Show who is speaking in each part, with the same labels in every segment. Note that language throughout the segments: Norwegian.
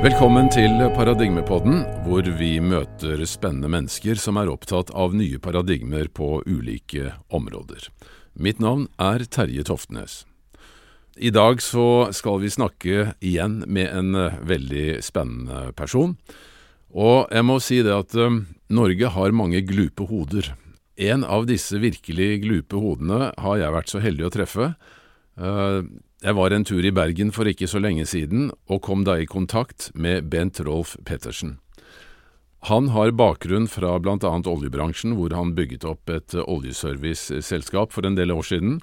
Speaker 1: Velkommen til Paradigmepodden, hvor vi møter spennende mennesker som er opptatt av nye paradigmer på ulike områder. Mitt navn er Terje Toftnes. I dag så skal vi snakke igjen med en eh, veldig spennende person. Og jeg må si det at uh, Norge har mange glupe hoder. En av disse virkelig glupe hodene har jeg vært så heldig å treffe. Jeg var en tur i Bergen for ikke så lenge siden, og kom da i kontakt med Bent Rolf Pettersen. Han har bakgrunn fra annet oljebransjen, hvor han bygget opp et oljeserviceselskap for en del år siden.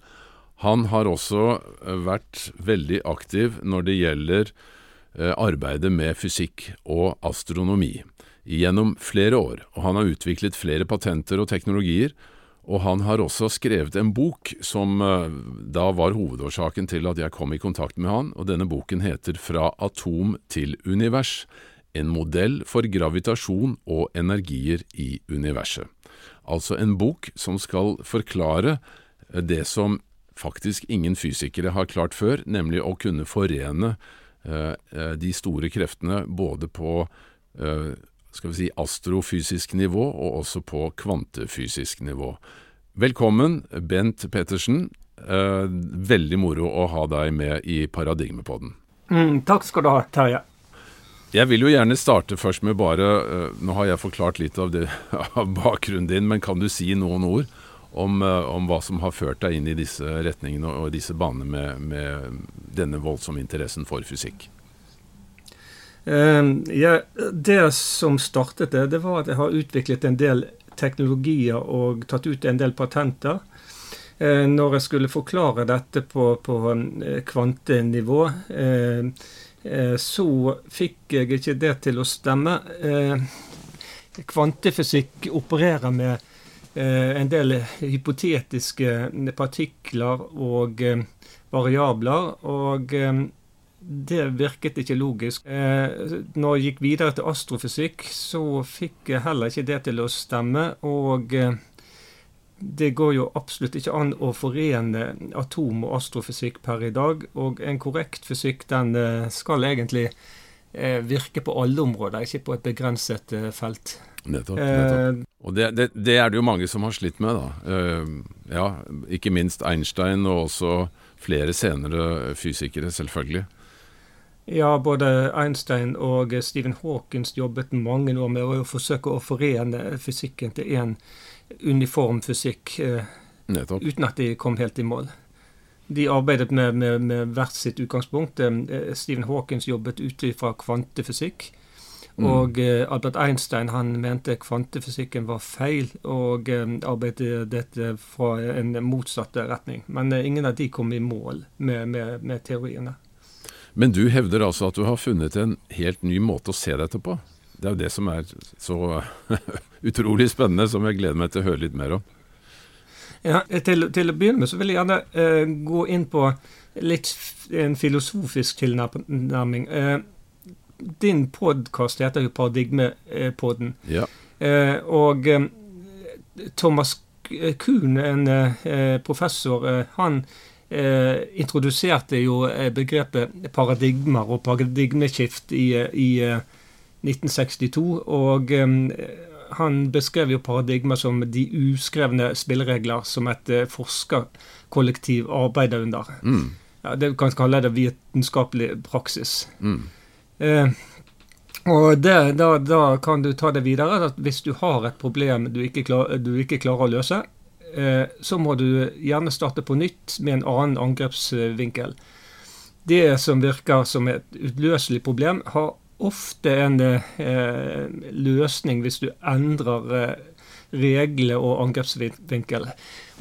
Speaker 1: Han har også eh, vært veldig aktiv når det gjelder eh, arbeidet med fysikk og astronomi gjennom flere år, og han har utviklet flere patenter og teknologier, og han har også skrevet en bok som uh, da var hovedårsaken til at jeg kom i kontakt med han, og denne boken heter Fra atom til univers. En modell for gravitasjon og energier i universet. Altså en bok som skal forklare eh, det som faktisk ingen fysikere har klart før, nemlig å kunne forene uh, de store kreftene både på skal vi si, astrofysisk nivå, og også på kvantefysisk nivå. Velkommen, Bent Pettersen. Eh, veldig moro å ha deg med i Paradigmepodden.
Speaker 2: Mm, takk skal du ha, Terje.
Speaker 1: Jeg vil jo gjerne starte først med bare uh, Nå har jeg forklart litt av, det, av, bakgrunnen din, men kan du si noen ord om, uh, om, hva som har ført deg inn i disse retningene og, og disse banene med, med, denne voldsomme interessen for fysikk?
Speaker 2: Uh, ja, det som startet det, det var at jeg har utviklet en del teknologier og tatt ut en del patenter. Når jeg skulle forklare dette på, på kvantenivå, så fikk jeg ikke det til å stemme. Kvantefysikk opererer med en del hypotetiske partikler og variabler. og det virket ikke logisk. Eh, når jeg gikk videre til astrofysikk, så fikk jeg heller ikke det til å stemme. Og eh, det går jo absolutt ikke an å forene atom og astrofysikk per i dag. Og en korrekt fysikk den eh, skal egentlig eh, virke på alle områder, ikke på et begrenset felt.
Speaker 1: Nettopp. nettopp. Og det, det, det, er det jo mange som har slitt med, da. Ja, ikke minst Einstein, og også flere senere fysikere, selvfølgelig.
Speaker 2: Ja, både Einstein og Stephen Hawkins jobbet mange år med å forsøke å forene fysikken til én uniform fysikk, eh, uten at de kom helt i mål. De arbeidet med, med, med hvert sitt utgangspunkt. Eh, Stephen Hawkins jobbet ut fra kvantefysikk. Mm. Og eh, Albert Einstein han mente kvantefysikken var feil, og arbeidet dette fra en motsatt retning. Men ingen av de kom i mål med, med, med teoriene.
Speaker 1: Men du hevder altså at du har funnet en helt ny måte å se dette på. Det er jo det som er så utrolig spennende, som jeg gleder meg til å høre litt mer om.
Speaker 2: Ja, til, til å begynne med så vil jeg gjerne uh, gå inn på litt en filosofisk tilnærming. Uh, din podkast heter jo Paradigmepodden.
Speaker 1: Ja.
Speaker 2: Uh, og Thomas Kuhn, en professor, han eh, introduserte jo eh, begrepet paradigmer og paradigmeskift i, i 1962. Eh, og eh, han beskrev jo paradigmer som de uskrevne spilleregler som et forskerkollektiv arbeider under. Mm. Ja, det kan kalle det vitenskapelig praksis. Mm. Eh, og det, da, da, kan du ta det videre. at Hvis du har et problem du ikke, klar, du ikke klarer å løse, Eh, så må du gjerne starte på nytt med en annen angrepsvinkel. Det som virker som et utløselig problem, har ofte en eh, løsning hvis du endrer eh, regler og angrepsvinkel.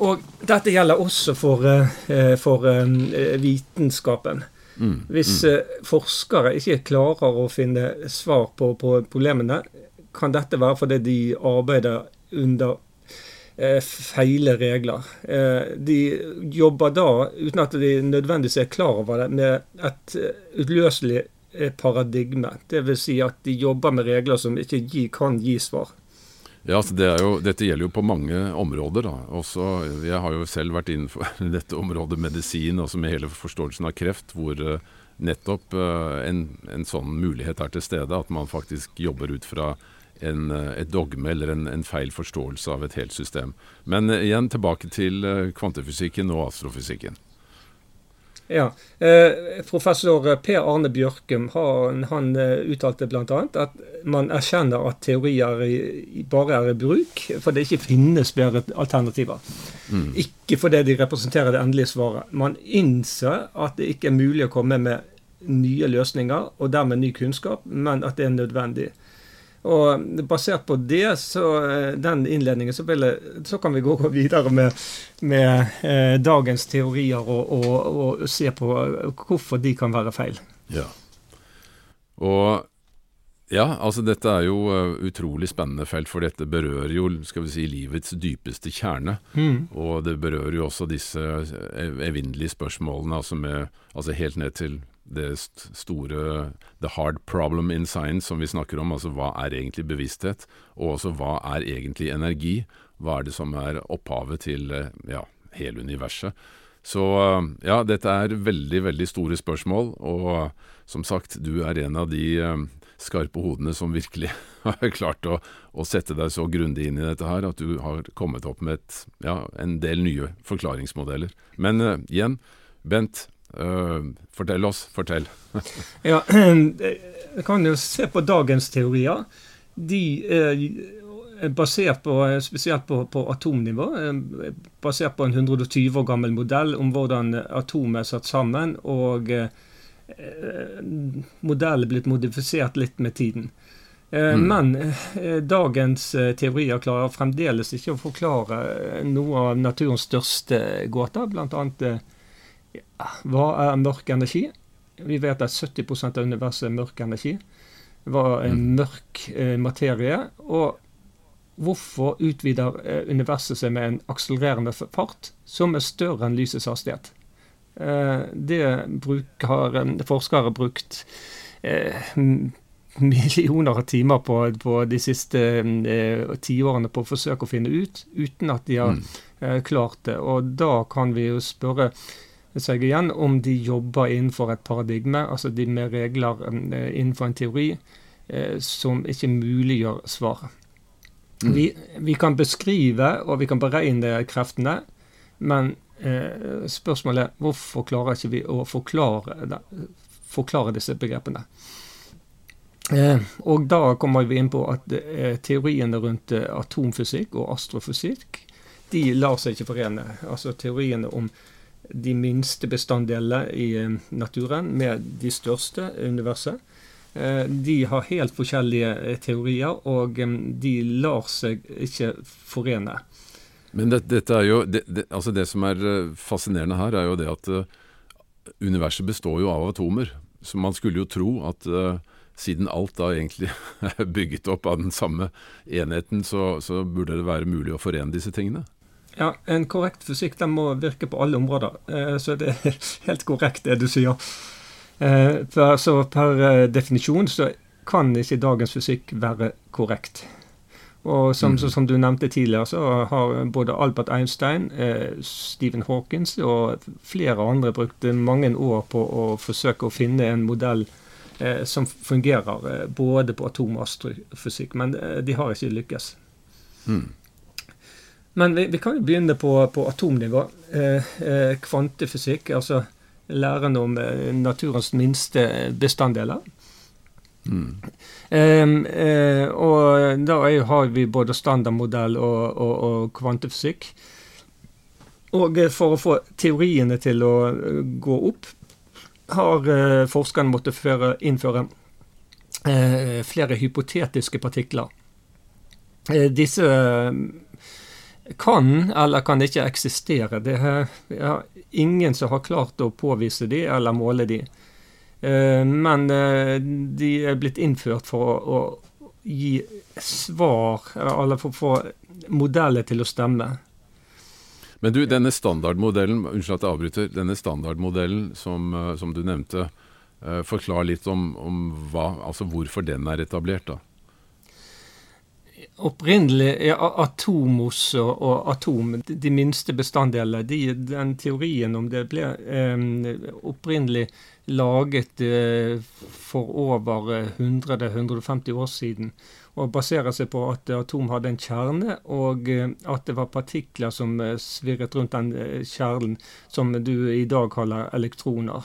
Speaker 2: Og dette gjelder også for, eh, for eh, vitenskapen. Mm, hvis mm. Eh, forskere ikke klarer å finne svar på, på problemene, kan dette være fordi de arbeider under eh, feile regler. Eh, de jobber da, uten at de nødvendigvis er klar over det, med et eh, utløselig eh, paradigme. Dvs. Si at de jobber med regler som ikke kan gi svar.
Speaker 1: Ja, altså det jo, Dette gjelder jo på mange områder. Også, jeg har jo selv vært innenfor dette området medisin, altså med hele forståelsen av kreft, hvor nettopp en, en, sånn mulighet er til stede. At man faktisk jobber ut fra en, uh, et dogme eller en, en, feil forståelse av et helt system. Men igjen tilbake til kvantefysikken og astrofysikken.
Speaker 2: Ja. Eh, professor Per Arne Bjørkum han, han uttalte bl.a. at man erkjenner at teorier bare er i bruk fordi det ikke finnes bedre alternativer. Mm. Ikke fordi de representerer det endelige svaret. Man innser at det ikke er mulig å komme med nye løsninger og dermed ny kunnskap, men at det er nødvendig. Og basert på det, så, eh, den innledningen, så, jeg, så kan vi gå, videre med, med eh, dagens teorier og, og, og, se på hvorfor de kan være feil.
Speaker 1: Ja. Og ja, altså dette er jo uh, utrolig spennende felt, for dette berører jo skal vi si, livets dypeste kjerne. Mm. Og det berører jo også disse evinnelige spørsmålene, altså, med, altså helt ned til det store the hard problem in science som vi snakker om, altså hva er egentlig bevissthet, og også hva er egentlig energi? Hva er det som er opphavet til eh, ja, hele universet? Så eh, ja, dette er veldig, veldig store spørsmål, og som sagt, du er en av de eh, skarpe hodene som virkelig har klart å, å sette deg så grundig inn i dette her at du har kommet opp med et, ja, en del nye forklaringsmodeller. Men uh, igjen, Bent, Uh, fortell oss, fortell.
Speaker 2: ja, Jeg kan jo se på dagens teorier. De er basert på, spesielt på, på atomnivå, basert på en 120 år gammel modell om hvordan atomet er satt sammen. Og eh, modellen er blitt modifisert litt med tiden. Eh, mm. Men eh, dagens eh, teorier klarer fremdeles ikke å forklare noe av naturens største gåter, bl.a. Hva er mørk energi? Vi vet at 70% av universet er mørk energi. Hva er mm. mørk eh, materie? Og hvorfor utvider eh, universet seg med en akselererende fart som er større enn lysets hastighet? Eh, det har forskere brukt eh, millioner av timer på, på de siste tiårene på å forsøke å finne ut, uten at de har mm. klart det. Og da kan vi jo spørre seg igjen om de jobber innenfor et paradigme, altså de med regler eh, innenfor en teori, eh, som ikke muliggjør svaret. Mm. Vi, vi, kan beskrive og vi kan beregne kreftene, men eh, spørsmålet er hvorfor klarer ikke vi å forklare, forklare disse begrepene? Eh, og da kommer vi inn på at eh, teoriene rundt eh, atomfysikk og astrofysikk de lar seg ikke forene. Altså teoriene om de minste bestanddelene i eh, naturen med de største universet. Eh, de har helt forskjellige eh, teorier, og de lar seg ikke forene.
Speaker 1: Men det, dette er jo, det, det, altså det som er fascinerende her, er jo det at universet består jo av atomer. Så man skulle jo tro at siden alt da egentlig er bygget opp av den samme enheten, så, så burde det være mulig å forene disse tingene.
Speaker 2: Ja, En korrekt fysikk den må virke på alle områder. Eh, så det er helt korrekt det du sier. Eh, så per eh, definisjon så kan ikke dagens fysikk være korrekt. Og som, mm. som, du nevnte tidligere, så har både Albert Einstein, eh, Stephen Hawkins og flere andre brukt mange år på å forsøke å finne en modell eh, som fungerer eh, både på atom- og astrofysikk. Men de har ikke lykkes. Mm. Men vi, vi, kan jo begynne på, på atomnivå. Eh, eh, kvantefysikk, altså læren om eh, naturens minste bestanddeler. Mm. Eh, og da er, har vi både standardmodell og, og, og, kvantefysikk. Og eh, for å få teoriene til å eh, gå opp, har forskerne måttet innføre flere hypotetiske partikler. disse kan eller kan ikke eksistere. Det er ja, ingen som har klart å påvise de eller måle de. Eh, men eh, de er blitt innført for å gi svar, eller for å få modeller til å stemme.
Speaker 1: Men du, denne standardmodellen unnskyld at jeg avbryter, denne standardmodellen som, eh, som du nevnte, forklar litt om, om hva, altså hvorfor den er etablert. da.
Speaker 2: Opprinnelig er Atomos og, atom, de minste bestanddelene, de, den teorien om det ble eh, opprinnelig laget eh, for over 100-150 år siden. Og baserer seg på at atom hadde en kjerne, og eh, at det var partikler som eh, svirret rundt den eh, kjernen, som du i dag kaller elektroner.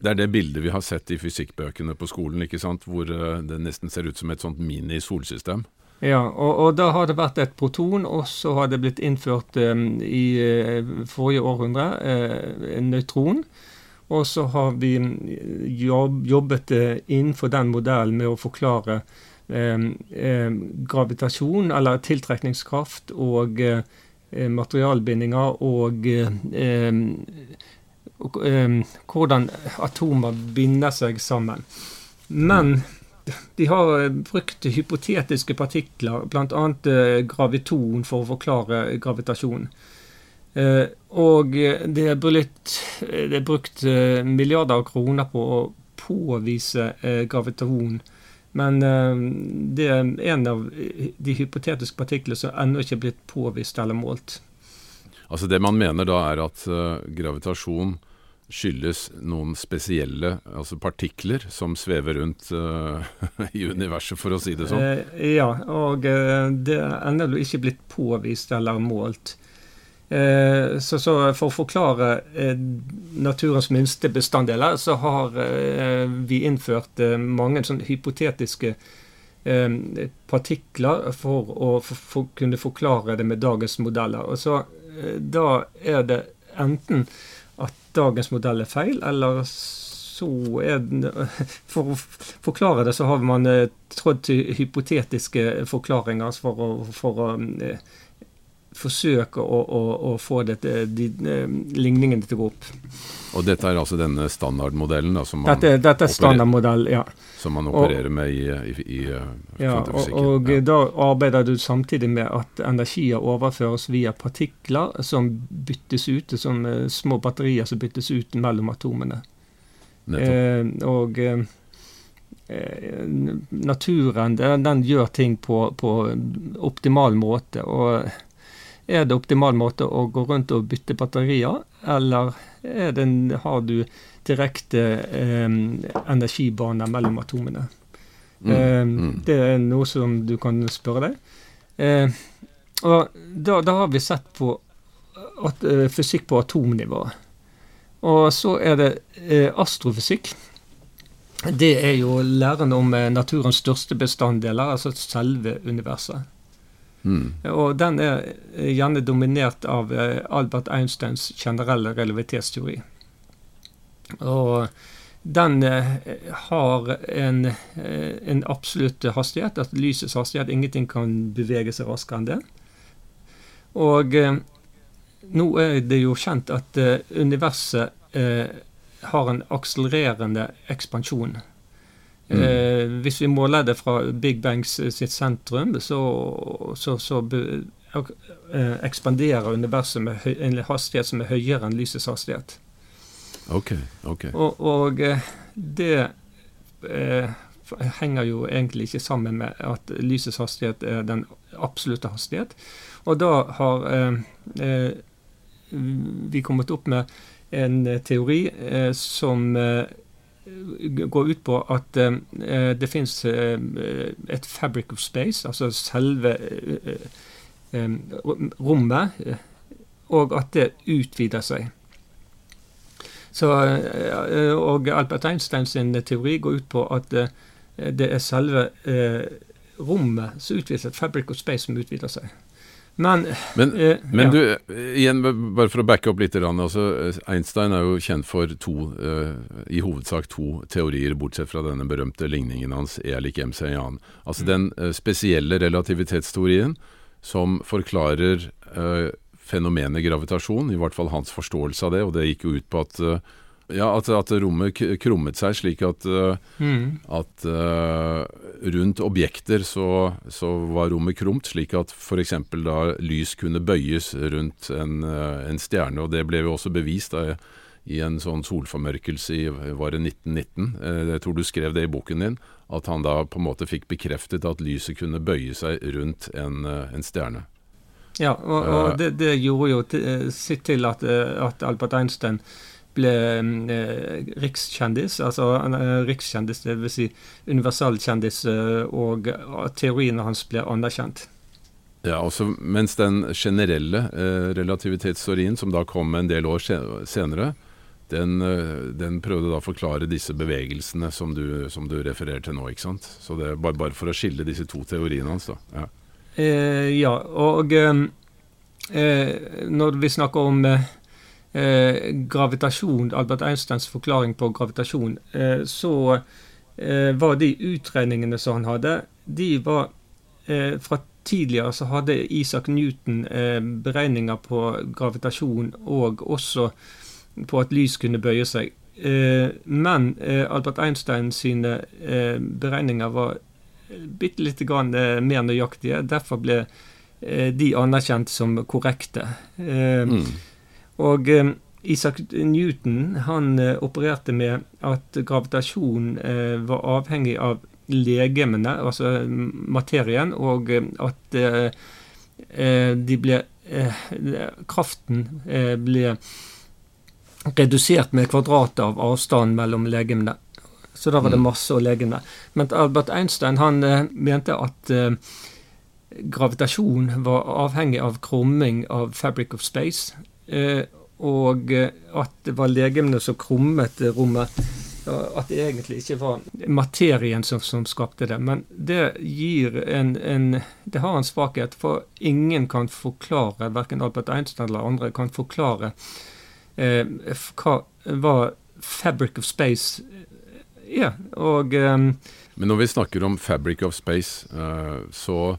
Speaker 1: Det er det bildet vi har sett i fysikkbøkene på skolen, ikke sant? hvor det nesten ser ut som et sånt mini-solsystem.
Speaker 2: Ja, og, og, da har det vært et proton, og så har det blitt innført um, i uh, forrige århundre uh, nøytron. Og så har vi jobb, jobbet uh, innenfor den modellen med å forklare gravitasjon, eller tiltrekningskraft, og materialbindinger og hvordan atomer binder seg sammen. Men de har eh, brukt hypotetiske partikler, bl.a. Eh, graviton, for å forklare gravitasjon. Eh, og det er, brukt, det er brukt milliarder av kroner på å påvise gravitasjon. Men det er en av de hypotetiske partiklene som ennå ikke er blitt påvist eller målt.
Speaker 1: Altså Det man mener da, er at gravitasjon skyldes noen spesielle altså partikler som svever rundt uh, i universet, for å si det sånn?
Speaker 2: Eh, ja, og uh, det er ennå ikke blitt påvist eller målt. Eh, så, så, For å forklare eh, naturens minste bestanddeler, så har eh, vi innført mange sånne hypotetiske partikler for å for, kunne forklare det med dagens modeller. Og så Da er det enten dagens modell er feil, eller så er den For å forklare det, så har man eh, trådd til hypotetiske forklaringer for å, for å eh, forsøke å, å, å, få dette, de, eh, ligningene til å gå opp.
Speaker 1: Og dette er altså denne standardmodellen da, som
Speaker 2: man dette, dette er standardmodell, ja.
Speaker 1: Som man opererer og, med i, i, i
Speaker 2: eh, ja, og, og ja. da arbeider du samtidig med at energier overføres via partikler som byttes ut, som uh, små batterier som byttes ut mellom atomene. Eh, og eh, naturen den, den, gjør ting på, på optimal måte. og er det optimal måte å gå rundt og bytte batterier, eller det, har du direkte eh, energibaner mellom atomene? Mm, eh. Det er noe som du kan spørre deg. Eh, og da, da, har vi sett på at, eh, fysikk på atomnivå. Og så er det eh, astrofysikk. Det er jo læren om eh, naturens største bestanddeler, altså selve universet. Mm. Og den er gjerne dominert av eh, Albert Einsteins generelle relativitetsteori. Og den eh, har en, eh, en, absolutt hastighet, at lysets hastighet Ingenting kan bevege seg raskere enn det. Og nå er det jo kjent at universet har en akselererende ekspansjon. Mm. Eh, hvis vi måler det fra Big Bangs eh, sitt sentrum, så, så, så eh, ekspanderer universet med en hastighet som er høyere enn lysets hastighet.
Speaker 1: Ok, ok.
Speaker 2: Og, og eh, det eh, henger jo egentlig ikke sammen med at lysets hastighet er den absolutte hastighet. Og da har eh, vi kommet opp med en teori som går ut på at uh, det fins et fabric of space, altså selve rommet, og at det utvider seg. Så, og Albert Einsteins teori går ut på at det er selve rommet som utvider seg, fabric of space som utvider seg.
Speaker 1: Men, men, eh, men ja. du, igjen, bare for å backe opp litt. Altså, Einstein er jo kjent for to, eh, i hovedsak to teorier, bortsett fra denne berømte ligningen hans E lik MC Jan. Altså mm. den eh, spesielle relativitetsteorien som forklarer eh, fenomenet gravitasjon, i hvert fall hans forståelse av det, og det gikk jo ut på at eh, ja, at, at, rommet krummet seg slik at, uh, mm. at uh, rundt objekter så, så, var rommet krumt, slik at f.eks. da lys kunne bøyes rundt en, uh, en, stjerne. og Det ble jo også bevist da, i en sånn solformørkelse i var det 1919. Jeg tror du skrev det i boken din. At han da på en måte fikk bekreftet at lyset kunne bøye seg rundt en, en stjerne.
Speaker 2: Ja, og, og det, det, gjorde jo sitt til at, at Albert Einstein ble eh, rikskjendis. Altså eh, rikskjendis, dvs. Si universalkjendis, eh, og teoriene hans ble anerkjent.
Speaker 1: Ja, også Mens den generelle eh, relativitetsteorien, som da kom en del år senere, den, den, prøvde da å forklare disse bevegelsene som du, som du refererer til nå. ikke sant? Så det er bare, bare for å skille disse to teoriene hans. da. Ja,
Speaker 2: eh, ja og eh, når vi snakker om eh, gravitasjon, Albert Einsteins forklaring på gravitasjon, eh, så eh, var de utregningene som han hadde, de var eh, Fra tidligere så hadde Isak Newton eh, beregninger på gravitasjon og også på at lys kunne bøye seg. Eh, men Albert Einstein sine beregninger var bitte lite grann mer nøyaktige. Derfor ble de anerkjent som korrekte. Mm. Og eh, Isaac Newton han eh, opererte med at gravitasjon eh, var avhengig av legemene, altså materien, og at de ble Kraften ble redusert med kvadratet av avstanden mellom legemene. Så da var det mm. masse å legemene. Men Albert Einstein han mente at gravitasjon var avhengig av krumming av fabric of space. Eh, og eh, at det var legemene som krummet rommet. At det egentlig ikke var materien som, som skapte det. Men det gir en, en, Det har en svakhet, for ingen kan forklare, verken Albert Einstein eller andre, kan forklare eh, hva, hva fabric of space er. Og eh,
Speaker 1: Men når vi snakker om fabric of space, eh, så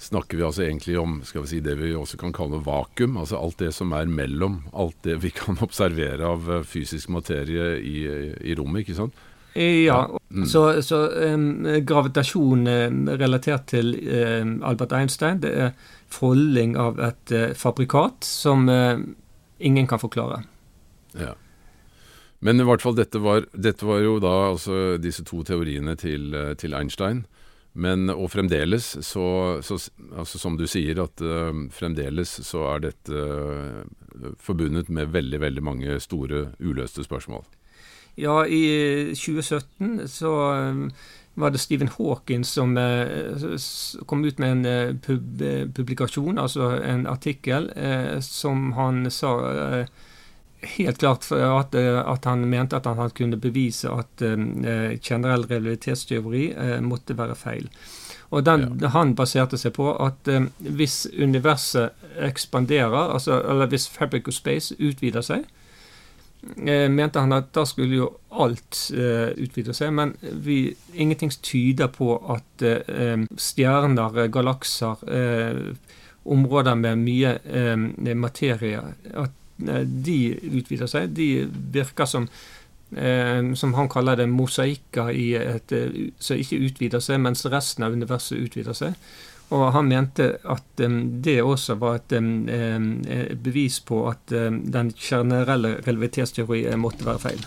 Speaker 1: snakker vi altså egentlig om skal vi si, det vi også kan kalle vakuum. Altså alt det som er mellom. Alt det vi kan observere av eh, fysisk materie i, i rommet, ikke sant?
Speaker 2: Ja. Mm. Så, så um, gravitasjon relatert til um, Albert Einstein, det er folding av et uh, fabrikat som uh, ingen kan forklare.
Speaker 1: Ja. Men i hvert fall, dette var, dette var jo da altså disse to teoriene til, til Einstein. Men, og fremdeles, så, så altså Som du sier, at uh, fremdeles så er dette uh, forbundet med veldig, veldig mange store uløste spørsmål.
Speaker 2: Ja, i 2017 så um, var det Stephen Hawkins som uh, kom ut med en pub publikasjon, altså en artikkel, som han sa helt klart at, at, han mente at han kunne bevise at uh, generell realitetsteori uh, måtte være feil. Og den, ja. Han baserte seg på at uh, hvis universet ekspanderer, altså, eller hvis fabric of space utvider seg, mente han at da skulle jo alt utvide seg. Men vi, ingenting tyder på at stjerner, galakser, områder med mye materie, at Eh, de utvider seg. De virker som eh, som han kaller det, mosaikker eh, som ikke utvider seg, mens resten av universet utvider seg. Og han mente at det også var et bevis på at den generelle relativitetsteori måtte være feil.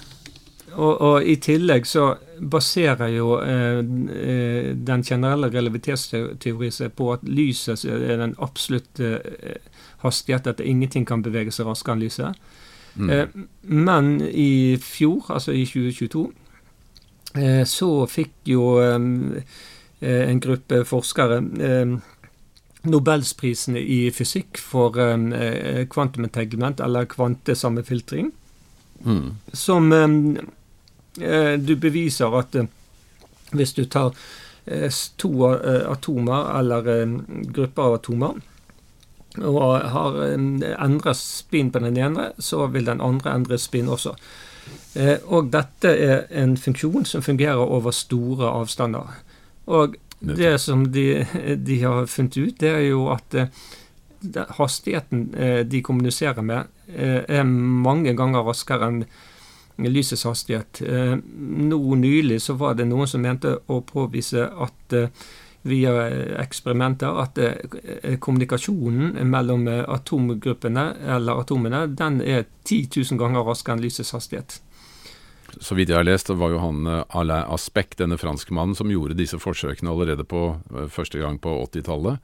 Speaker 2: Og, og, i tillegg så baserer jo eh, den generelle relativitetsteori seg på at lyset er den absolutte uh, hastighet at ingenting kan bevege seg raskere enn lyset. Mm. Eh, men i fjor, altså i 2022, eh, så fikk jo eh, en gruppe forskere Nobelsprisen i fysikk for eh, kvantumentanglement, eller kvantesammenfiltring, mm. som eh, du beviser at eh, hvis du tar to atomer eller grupper av atomer, og har endret spinn på den ene, så vil den andre endre spinn også. Eh, og dette er en funksjon som fungerer over store avstander. Og det som de, de har funnet ut, det er jo at eh, hastigheten eh, de kommuniserer med, er mange ganger raskere enn lysets hastighet. Nå nylig så var det noen som mente å påvise at via eksperimenter at kommunikasjonen mellom atomgruppene, eller atomene, den er 10 000 ganger raskere enn lysets hastighet.
Speaker 1: Så vidt jeg har lest, var jo han Alain Aspect, denne franskmannen, som gjorde disse forsøkene allerede på første gang på 80-tallet.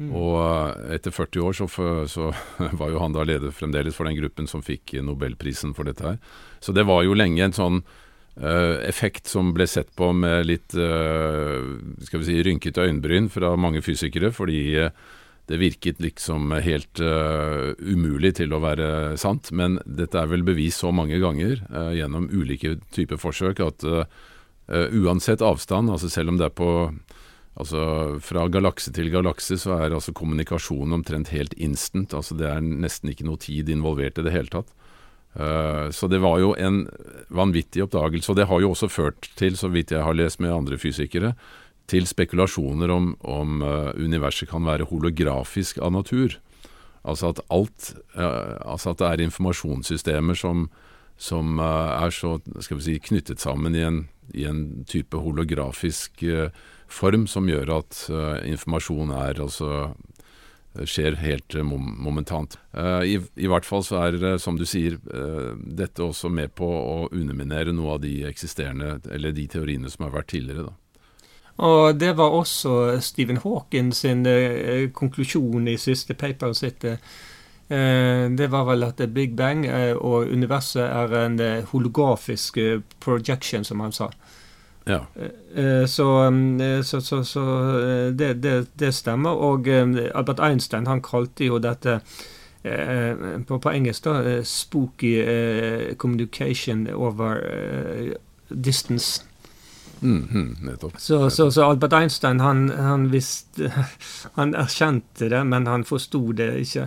Speaker 1: Mm. Og etter 40 år så, så, var jo han da leder fremdeles for den gruppen som fikk nobelprisen for dette her. Så det var jo lenge en sånn uh, effekt som ble sett på med litt uh, skal vi si, rynkete øyenbryn fra mange fysikere, fordi uh, det virket liksom helt umulig til å være sant. Men dette er vel bevist så mange ganger gjennom ulike typer forsøk at uansett avstand, altså selv om det er på Altså Fra galakse til galakse så er altså kommunikasjonen omtrent helt instant. altså Det er nesten ikke noe tid involvert i det hele tatt. Uh, så det var jo en vanvittig oppdagelse. Og det har jo også ført til, så vidt jeg har lest med andre fysikere, til spekulasjoner om, om uh, universet kan være holografisk av natur. Altså at alt uh, Altså at det er informasjonssystemer som, som er så skal vi si, knyttet sammen i en, i en type holografisk uh, form som gjør at uh, informasjon er altså skjer helt uh, momentant. I, i, hvert fall så er, som du sier, dette også med på å underminere noe av de eksisterende, eller de teoriene som har vært tidligere. da.
Speaker 2: Og det var også Stephen Hawking sin konklusjon i siste paperen sitt. Det var vel at Big Bang og universet er en holografisk projection, som han sa.
Speaker 1: Ja.
Speaker 2: Eh, eh, så, eh, så, så, så det, det, det, stemmer. Og Albert Einstein han kalte jo dette på, på engelsk da, 'spooky communication over distance'.
Speaker 1: Mm, mm, nettopp.
Speaker 2: Så, så, så, Albert Einstein han, han, visste, han erkjente det, men han forsto det ikke.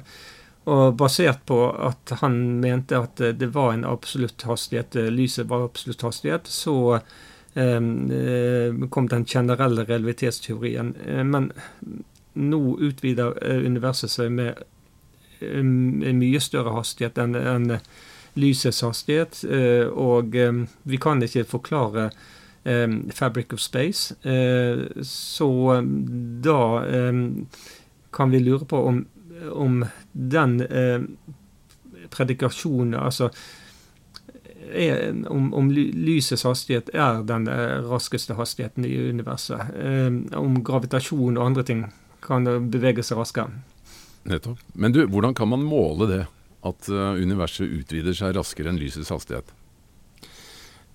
Speaker 2: Og basert på at han mente at det var en absolutt hastighet, lyset var absolutt hastighet, så kom den generelle realitetsteorien. Eh, men nå utvider eh, universet seg med mye større hastighet enn en lysets hastighet. Og vi kan ikke forklare fabric of space. Så da kan vi lure på om, om den predikasjonen, altså er, om, om, lysets hastighet er den eh, raskeste hastigheten i universet. Eh, om gravitasjon og andre ting kan bevege seg raskere.
Speaker 1: Nettopp. Men du, hvordan kan man måle det? At uh, universet utvider seg raskere enn lysets hastighet?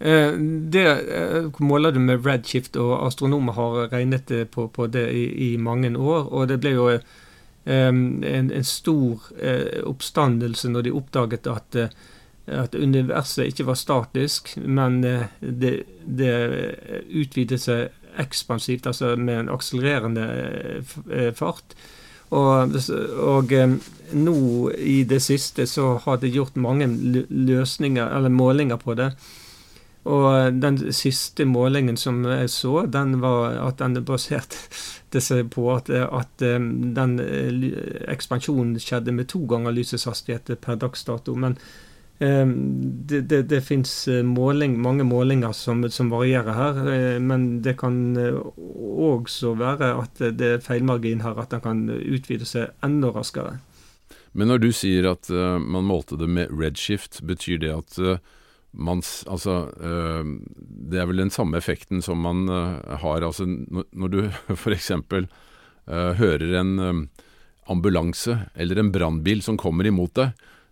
Speaker 2: Eh, det eh, måler du med redshift, og astronomer har regnet på, på det i, i, mange år. Og det ble jo eh, en, en, stor oppstandelse når de oppdaget at at universet ikke var statisk, men eh, det, det utvidet seg ekspansivt, altså med en akselererende eh, fart. Og, og, eh, nå i det siste så har det gjort mange løsninger, eller målinger på det. Og den siste målingen som jeg så, den var at den baserte seg på at, at den ekspansjonen skjedde med to ganger lysets hastighet per dags dato. Men det, det, det fins eh, måling, mange målinger som, som, varierer her, eh, men det kan også eh, være at det er feilmargin her, at den kan utvide seg enda raskere.
Speaker 1: Men når du sier at man målte det med redshift, betyr det at man Altså, det er vel den samme effekten som man har altså når, du f.eks. Hører en ambulanse eller en brannbil som kommer imot deg,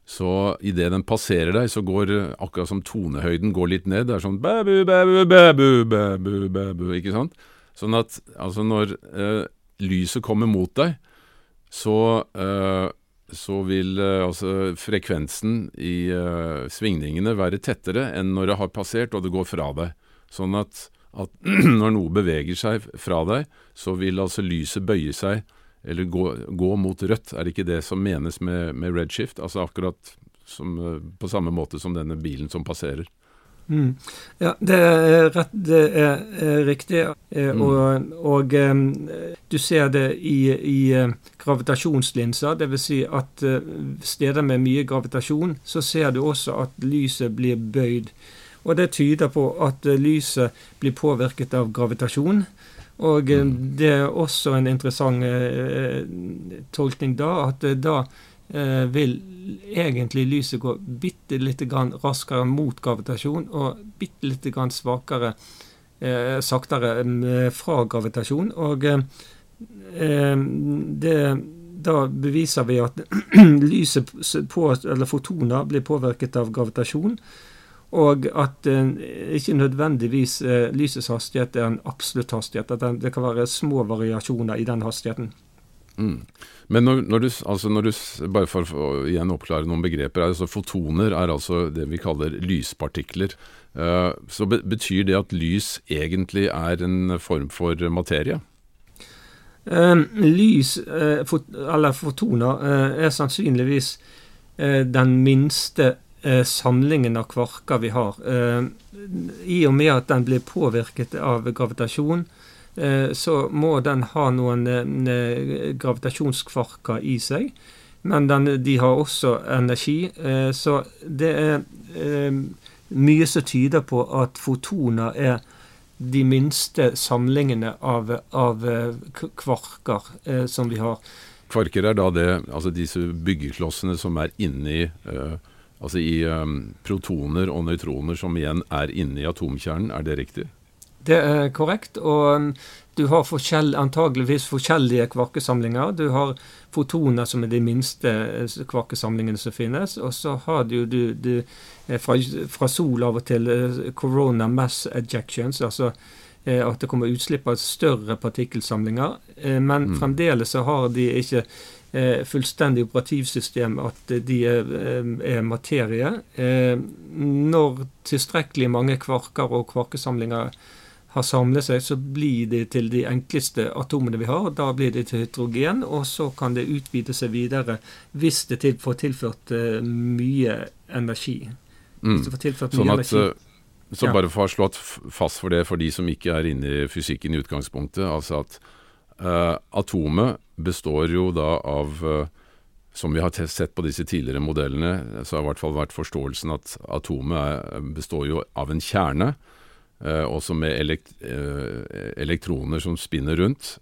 Speaker 1: så idet den passerer deg, så går akkurat som tonehøyden går litt ned. Det er sånn bæbu, bæbu, bæbu, bæbu, bæbu, ikke sant? Sånn at altså når eh, lyset kommer mot deg, så, eh, så vil eh, altså frekvensen i eh, svingningene være tettere enn når det har passert og det går fra deg. Sånn at, at når noe beveger seg fra deg, så vil altså lyset bøye seg eller gå, gå, mot rødt, er det ikke det som menes med, med redshift? Altså akkurat som, eh, på samme måte som denne bilen som passerer.
Speaker 2: Mm. Ja, det er, rett, det er, er riktig. Eh, mm. Og, og um, du ser det i, i gravitasjonslinser. Dvs. Si at steder med mye gravitasjon, så ser du også at lyset blir bøyd. Og det tyder på at lyset blir påvirket av gravitasjon. Og mm. det er også en interessant eh, tolkning da, at da eh, vil egentlig lyset gå bitte lite grann raskere mot gravitasjon og bitte lite grann svakere, eh, saktere fra gravitasjon. Og det, da beviser vi at lyset på, eller fotoner blir påvirket av gravitasjon. Og at eh, ikke nødvendigvis eh, lysets hastighet er en absolutt hastighet. At det kan være små variasjoner i den hastigheten.
Speaker 1: Mm. Men når, når, du, altså når, du, bare for å igjen oppklare noen begreper, altså Fotoner er altså det vi kaller lyspartikler. Eh, så be, Betyr det at lys egentlig er en form for materie?
Speaker 2: Uh, lys, uh, fot, eller fotoner, er sannsynligvis den minste samlingen av kvarker vi har. I og med at den blir påvirket av gravitasjon, Eh, så må den ha noen eh, gravitasjonskvarker i seg. Men den, de har også energi. Eh, så det er mye som tyder på at fotoner er de minste samlingene av, av kvarker eh, som vi har.
Speaker 1: Kvarker er da det, altså disse byggeklossene som er inni eh, altså i um, protoner og nøytroner som igjen er inni atomkjernen, er det riktig?
Speaker 2: Det er korrekt. Og um, du har forskjell, antageligvis forskjellige kvarkesamlinger. Du har fotoner, som er de minste eh, kvarkesamlingene som finnes. Og så har du, du, du eh, fra, fra, sol av og til eh, corona mass ejections, altså at det kommer utslipp av større partikkelsamlinger. Men mm. fremdeles så har de ikke fullstendig operativsystem at de er, er materie. Når tilstrekkelig mange kvarker og kvarkesamlinger har samlet seg, så blir de til de enkleste atomene vi har. Da blir de til hydrogen, og så kan det utvide seg videre hvis det til, får tilført uh, mye energi.
Speaker 1: Mm. sånn at, energi. Eh, så bare for å ha slått fast for det for de som ikke er inne i fysikken i utgangspunktet, altså at atomet består jo da av uh, som vi har sett på disse tidligere modellene, så har i hvert fall vært forståelsen at atomet består jo av en kjerne Uh, også med elekt elektroner som spinner rundt.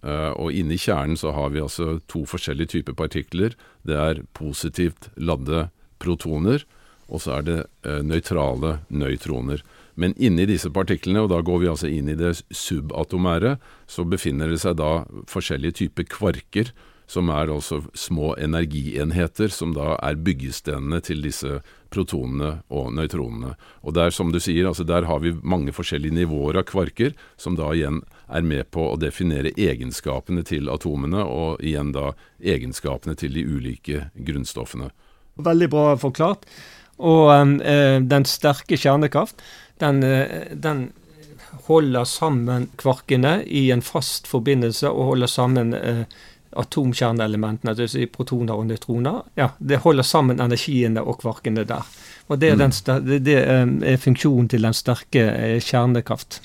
Speaker 1: Og inni kjernen så har vi altså to forskjellige typer partikler. Det er positivt ladde protoner, og så er det nøytrale nøytroner. Men inni disse partiklene, og da går vi altså inn i det subatomære, så befinner det seg da forskjellige typer kvarker som er altså små energienheter, som da er byggestenene til disse protonene og nøytronene. Og der, som du sier, altså der har vi mange forskjellige nivåer av kvarker, som da igjen er med på å definere egenskapene til atomene, og igjen da egenskapene til de ulike grunnstoffene.
Speaker 2: Veldig bra forklart. Og øh, den sterke kjernekraft, den, øh, den holder sammen kvarkene i en fast forbindelse og holder sammen eh, atomkjerneelementene, dvs. Si protoner og nøytroner, ja, det holder sammen energiene og kvarkene der. Og Det er, den, det, det er funksjonen til den sterke eh, kjernekraft.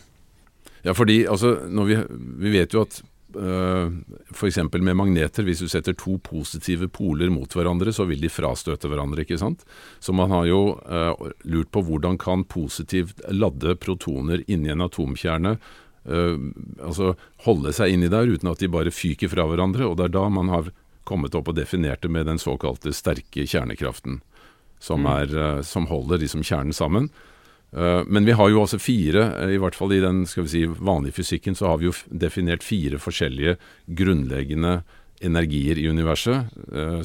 Speaker 1: Ja, fordi altså, vi, vi, vet jo at eh, f.eks. med magneter, hvis du setter to positive poler mot hverandre, så vil de frastøte hverandre, ikke sant. Så man har jo uh, lurt på hvordan kan positivt ladde protoner inni en atomkjerne uh, altså holde seg inni der uten at de bare fyker fra hverandre. Og det er da man har kommet opp og definert det med den såkalte sterke kjernekraften, som, mm. er, som holder liksom kjernen sammen. Uh, men vi har jo også fire, i hvert fall i den skal vi si, vanlige fysikken, så har vi jo definert fire forskjellige grunnleggende energier i universet,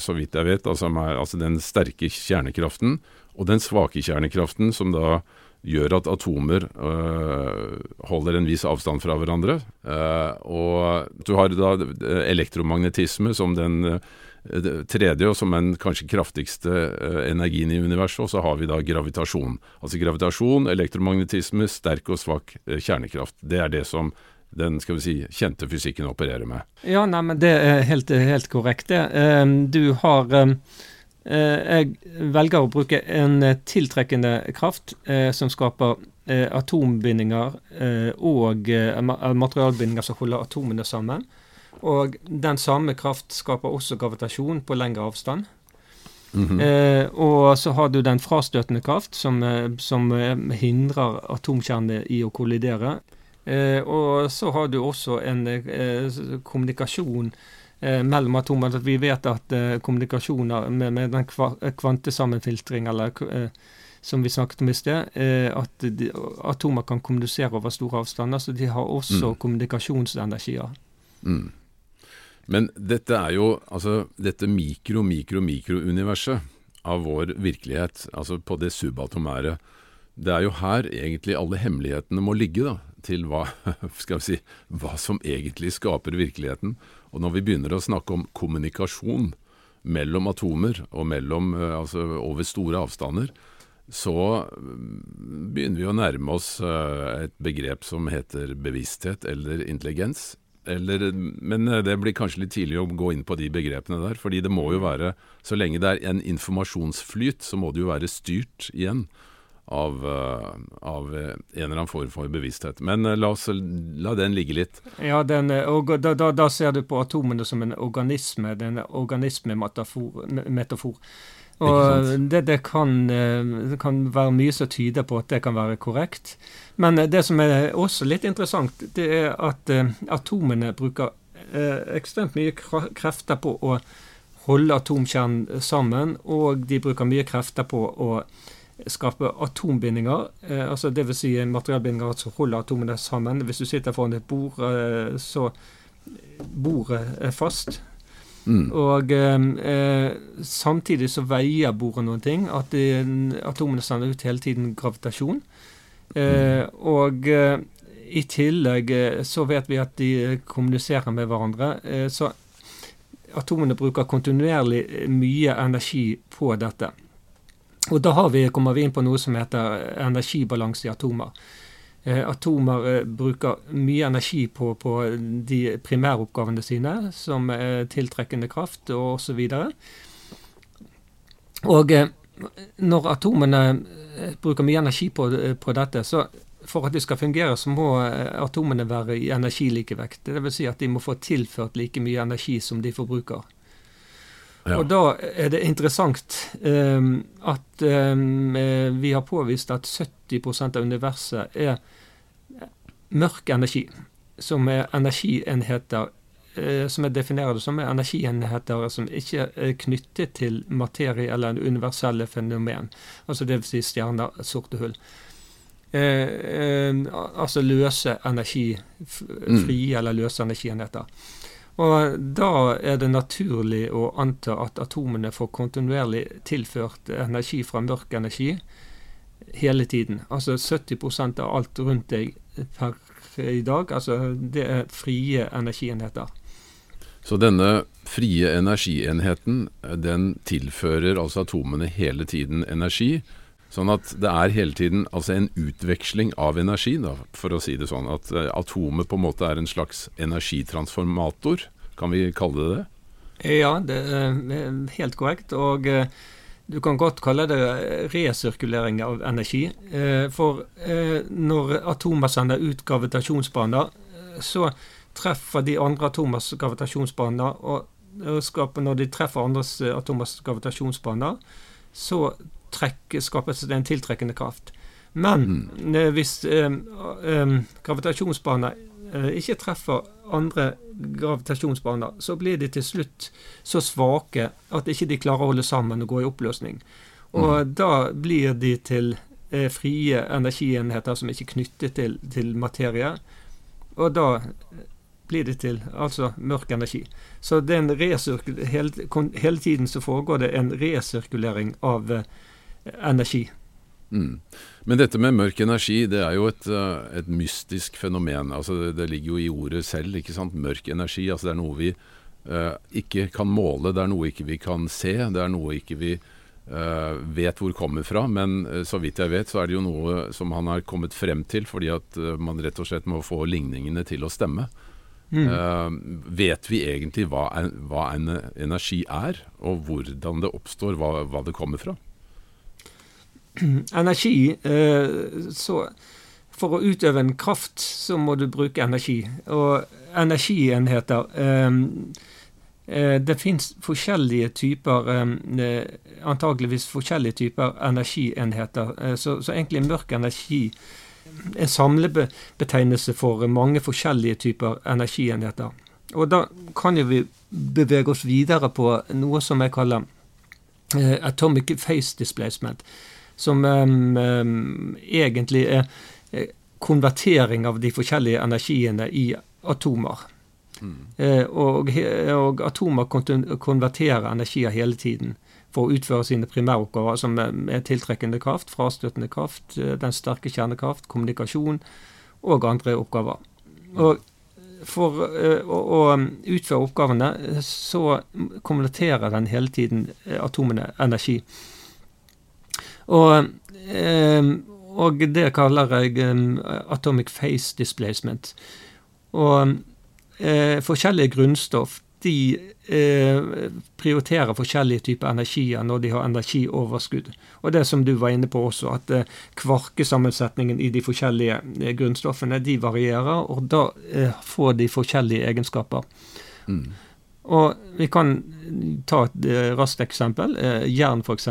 Speaker 1: så vidt jeg vet. Altså, altså den sterke kjernekraften og den svake kjernekraften, som da gjør at atomer øh, holder en viss avstand fra hverandre. Uh, og du har da elektromagnetisme som den tredje, og som den kanskje kraftigste uh, energien i universet. Og så har vi da gravitasjon. Altså gravitasjon, elektromagnetisme, sterk og svak kjernekraft. Det er det som den skal vi si, kjente fysikken opererer med.
Speaker 2: Ja, nei, men det er helt, helt korrekt, det. du har Eh, jeg velger å bruke en eh, tiltrekkende kraft eh, som skaper atombindinger og materialbindinger som holder atomene sammen. Og den samme kraft skaper også gravitasjon på lengre avstand. Mm -hmm. eh, og så har du den frastøtende kraft, som, som hindrer atomkjernene i å kollidere. Eh, og så har du også en eh, kommunikasjon eh, mellom atomer. At vi vet at eh, kommunikasjoner med, med den kvantesammenfiltring, eller som vi snakket om i sted, at de, atomer kan kommunisere over store avstander. Så de har også mm. kommunikasjonsenergier. Mm.
Speaker 1: Men dette er jo altså dette mikro-mikro-mikro-universet av vår virkelighet, altså på det subatomære. Det er jo her egentlig alle hemmelighetene må ligge, da, til hva, skal vi si, hva som egentlig skaper virkeligheten. Og når vi begynner å snakke om kommunikasjon mellom atomer og mellom, eh, altså over store avstander, så mm, begynner vi å nærme oss eh, et begrep som heter bevissthet eller intelligens. Eller, men eh, det blir kanskje litt tidlig å gå inn på de begrepene der. fordi det må jo være Så lenge det er en informasjonsflyt, så må det jo være styrt igjen av, av en eller annen form for bevissthet. Men la oss la den ligge litt.
Speaker 2: Ja, den, og da, da, da, ser du på atomene som en organisme. Det er en organismemetafor. Og det, det, kan, eh, det, kan, være mye som tyder på at det kan være korrekt. Men det som er også litt interessant, det er at uh, atomene bruker ekstremt mye krefter på å holde atomkjernen sammen, og de bruker mye krefter på å skape atombindinger, eh, altså dvs. Si materialbindinger som holder atomene sammen. Hvis du sitter foran et bord, så bordet er fast. Mm. Og eh, samtidig så veier bordet noen ting. At de, atomene sender ut hele tiden gravitasjon. Eh, mm. Og eh, i tillegg eh, så vet vi at de kommuniserer med hverandre. Eh, så atomene bruker kontinuerlig mye energi på dette. Og da vi, kommer vi inn på noe som heter energibalanse i atomer. Eh, atomer eh, bruker mye energi på, på de primæroppgavene sine, som er tiltrekkende kraft og osv. Og, eh, når atomene bruker mye energi på, på, dette, så for at de skal fungere, så må atomene være i energilikevekt. Dvs. Si at de må få tilført like mye energi som de forbruker. Ja. Og da er det interessant um, at um, vi har påvist at 70% av universet er mørk energi, som er energienheter eh, som jeg definerer det som er energienheter som ikke er knyttet til materie eller en universelle fenomen. Altså dvs. Si stjerner, sorte hull. Eh, eh, altså løse energi, frie mm. eller løse energienheter. Og da er det naturlig å anta at atomene får kontinuerlig tilført energi fra mørk energi hele tiden. Altså 70% av alt rundt deg per i dag. Altså det er frie energienheter.
Speaker 1: Så denne frie energienheten, den tilfører altså atomene hele tiden energi. Sånn at det er hele tiden altså en utveksling av energi, da, for å si det sånn. At eh, atomet på en måte er en slags energitransformator, kan vi kalle det det?
Speaker 2: Ja, det er helt korrekt. Og eh, du kan godt kalle det resirkulering av energi. Eh, for eh, når atomer sender ut gravitasjonsbaner, eh, så treffer de andre atomers gravitasjonsbaner, og når de treffer andres atomers gravitasjonsbaner, så skapes det en tiltrekkende kraft. Men mm. hvis eh, eh, gravitasjonsbaner eh, ikke treffer andre gravitasjonsbaner, så blir de til slutt så svake at ikke de klarer å holde sammen og gå i oppløsning. Og mm. da blir de til eh, frie energienheter som ikke er knyttet til, til materie. Og da blir det til altså mørk energi. Så hele, hele, tiden så foregår det en resirkulering av eh, energi.
Speaker 1: Mm. Men dette med mørk energi, det er jo et, eh, et mystisk fenomen. Altså det, det, ligger jo i ordet selv, ikke sant. Mørk energi. Altså det er noe vi uh, ikke kan måle, det er noe ikke vi kan se. Det er noe ikke vi uh, vet hvor kommer fra. Men uh, så vidt jeg vet, så er det jo noe som han har kommet frem til fordi at man rett og slett må få ligningene til å stemme. Mm. vet vi egentlig hva, en, hva en energi er, og hvordan det oppstår, hva, hva det kommer fra?
Speaker 2: energi eh, så For å utøve en kraft, så må du bruke energi. Og energienheter eh, eh, Det fins forskjellige typer Antakeligvis forskjellige typer energienheter. Så, så egentlig mørk energi en samlebetegnelse for mange forskjellige typer energienheter. Og da kan jo vi bevege oss videre på noe som jeg kaller atomic face displacement. Som um, egentlig er konvertering av de forskjellige energiene i atomer. Mm. Uh, og, og, atomer konverterer energier hele tiden for å utføre sine primæroppgaver, som er tiltrekkende kraft, frastøtende kraft, den sterke kjernekraft, kommunikasjon og andre oppgaver. Og for å, å, utføre oppgavene, så konverterer den hele tiden atomene energi. Og, uh, og, det kaller jeg um, atomic face displacement. Og forskjellige grunnstoff de eh, prioriterer forskjellige typer energier når de har energioverskudd. Og det som du var inne på også, at eh, kvarkesammensetningen i de forskjellige eh, grunnstoffene de varierer, og da eh, får de forskjellige egenskaper. Mm. Og vi kan ta et eh, raskt eksempel. Eh, jern, f.eks.